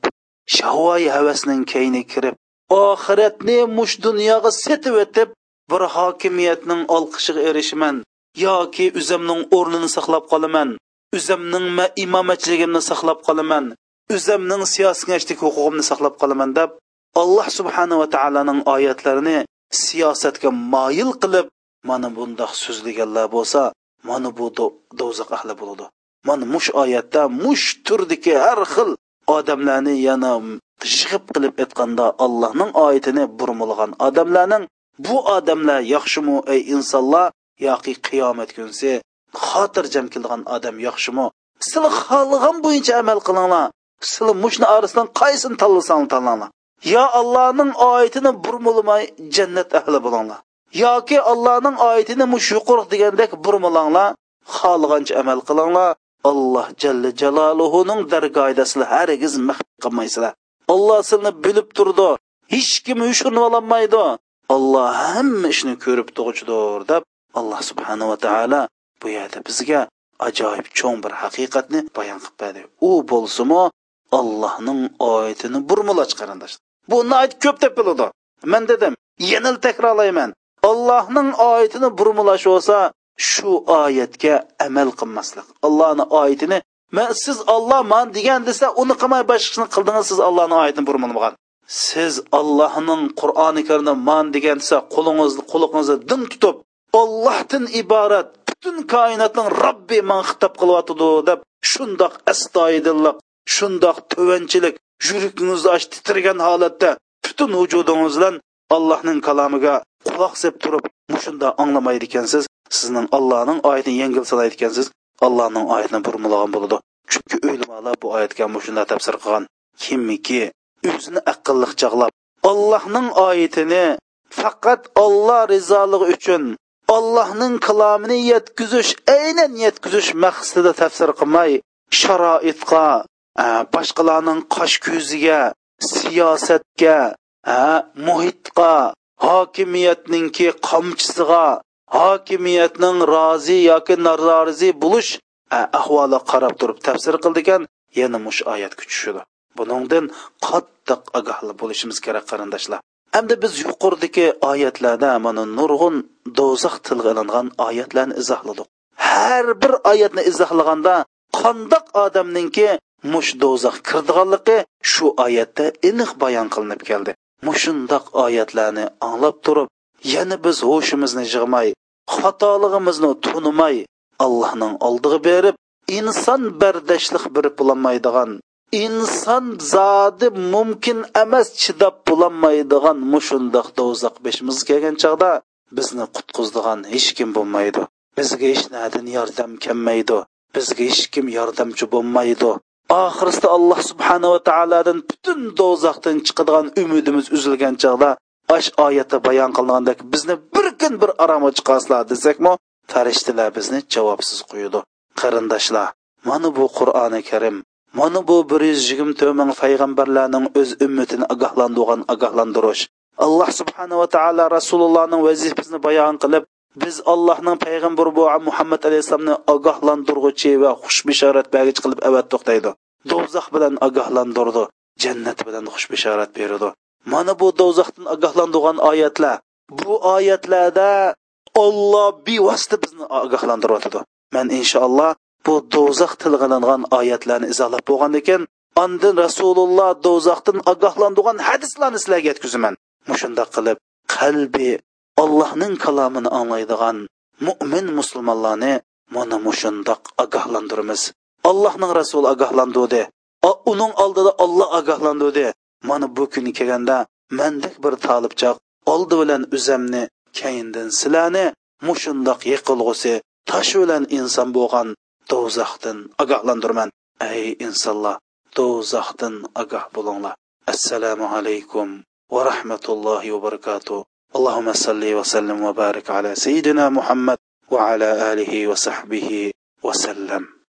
S2: shavoy havasning kayni kirib oxiratni mush dunyoga setib o'tib bir hokimiyatning olqishiga erishaman yoki uzamning o'rnini saqlab qolaman o'zimning imomatchiligimni saqlab qolaman uzamning siyosiy siyosatgashlik huquqimni saqlab qolaman deb alloh subhanava taoloning oyatlarini siyosatga moyil qilib mana bundoq so'zlaganlar bo'lsa mana bu do'zax ahli bo'ladi mana mush oyatda mush turdiki har xil odamlarni yana shig'ib qilib aytganda allohning oyatini burmilgan odamlarning bu odamlar yaxshimi ey insonlar yoki qiyomat kunsi xotirjam kelgan odam yaxshimi sizlar xohlagan bo'yicha amal qilinglar sizlar mushni orasidan qaysini tanlasanglar tanlanglar yo allohning oyatini burmulmay jannat ahli bo'linglar yoki allohning oyatini mush yuqur degandek burmulanglar xohlagancha amal qilinglar alloh jalla jaloluhuning dargohida sizlar hargiz maxfiy qilmaysizlar olloh sizni bilib turdi hech kim ushunib ololmaydi olloh hamma ishni ko'rib tug'uchidir deb alloh subhanava taolo bu yerda bizga ajoyib cho'ng bir haqiqatni bayon qilib berdi u bo'lsimi allohning oyatini burmulach qarindoshlar bu ko'p deb biladi man dedim yana takrorlayman allohning oyatini burmulash bo'lsa shu oyatga amal qilmaslik allohni oyatini man siz olloh man degan desa uni qilmay boshqasini qildingiz siz ollohni oyatini burmulmagan siz allohning qur'oni karimda man degan desa qo'lingizni quliqingizni din tutib ollohdan iborat butun koinotning robbi man xitob qilyotidi deb shundoq astoydilliq shundoq tovanchilik yuragingizni ash titirgan holatda butun vujudingiz bilan allohning kalomiga quloq sep turib mushunda anglamaydi ekansiz sizning allohning oyatini yengil salaydi ekansiz allohning oyatini burmalagan bo'ladi chunki o'limalar bu oyatga mushunda tafsir qilgan kimiki o'zini aqlliq chog'lab allohning oyatini faqat olloh rizoligi uchun Allah'ın kalamını yetkiziş, aynen yetkiziş məqsədində təfsir qılmay, şəraitqa, e, başqalarının qaş gözüyə, siyasətə, e, muhitqa, hokimiyatninki qamchisiga, hokimiyatning rozi yoki norozi bo'lish e, ahvoli qarab turib tafsir qildi ekan, yana mush oyat kuchishidi. Buningdan qattiq ogohli bo'lishimiz kerak qarindoshlar. hamda biz yuqoridagi oyatlarda mana nurg'un дозақ tilga ilingan oyatlarni izohladik har bir oyatni izohlaganda qandoq odamninki mush do'zax kirdiganligi shu oyatda aniq bayon qilinib keldi mushundoq oyatlarni anglab turib yana biz ho'shimizni yig'may xatoligimizni tunimay allohning oldiga berib inson bardashliq bir bo'lolmaydigan inson zodi mumkin emas chidab bo'lolmaydigan mushundoq do'zax beshimiz kelgan chog'da bizni qutqizdigan hech kim bo'lmaydi bizga hech nadan yordam kelmaydi bizga hech kim yordamchi bo'lmaydi oxirida alloh subhanava taolodan butun do'zaxdan chiqadigan umidimiz uzilgan chog'da ash oyati bayon qilingandek bizni bir kun bir aromga chiqasizlar desakmi farishtalar bizni javobsiz qo'yadi qarindoshlar mana bu qur'oni karim Mana bu 124 ming payg'ambarlarning o'z ummatini ogohlantirgan ogohlantirish. Alloh subhanahu va taolo Rasulullohning vazifasini bayon qilib, biz Allohning payg'ambari bu Muhammad alayhisolamni ogohlantiruvchi va xushbishorat bag'ich qilib avat to'xtaydi. Do'zax bilan ogohlantirdi, jannat bilan xushbishorat berdi. Mana bu do'zaxdan ogohlantirgan oyatlar. Bu oyatlarda Alloh bevosita bizni ogohlantiryotdi. Men inshaalloh bu do'zax tilg'ilingan oyatlarni izolab bo'lgan ekan andin rasululloh do'zaxdan ogohlantirgan hadislarni sizlarga yetkazaman mushundoq qilib qalbi allohning kalomini anglaydigan mo'min musulmonlarni mana mushundoq ogohlantiramiz allohning rasuli ogohlantirdi uning oldida olloh ogohlantirdi mana bu kun kelganda mandek bir talibchoq oldi bilan uzamni kayindan sizlarni mushundoq yiqilg'usi tosh bilan inson bo'lgan do'zaxdan ogohlantirman ey insonlar do'zaxdan ogoh bo'linglar assalomu alaykum va rahmatullohi va barakatuh اللهم صل وسلم وبارك على سيدنا محمد وعلى اله وصحبه وسلم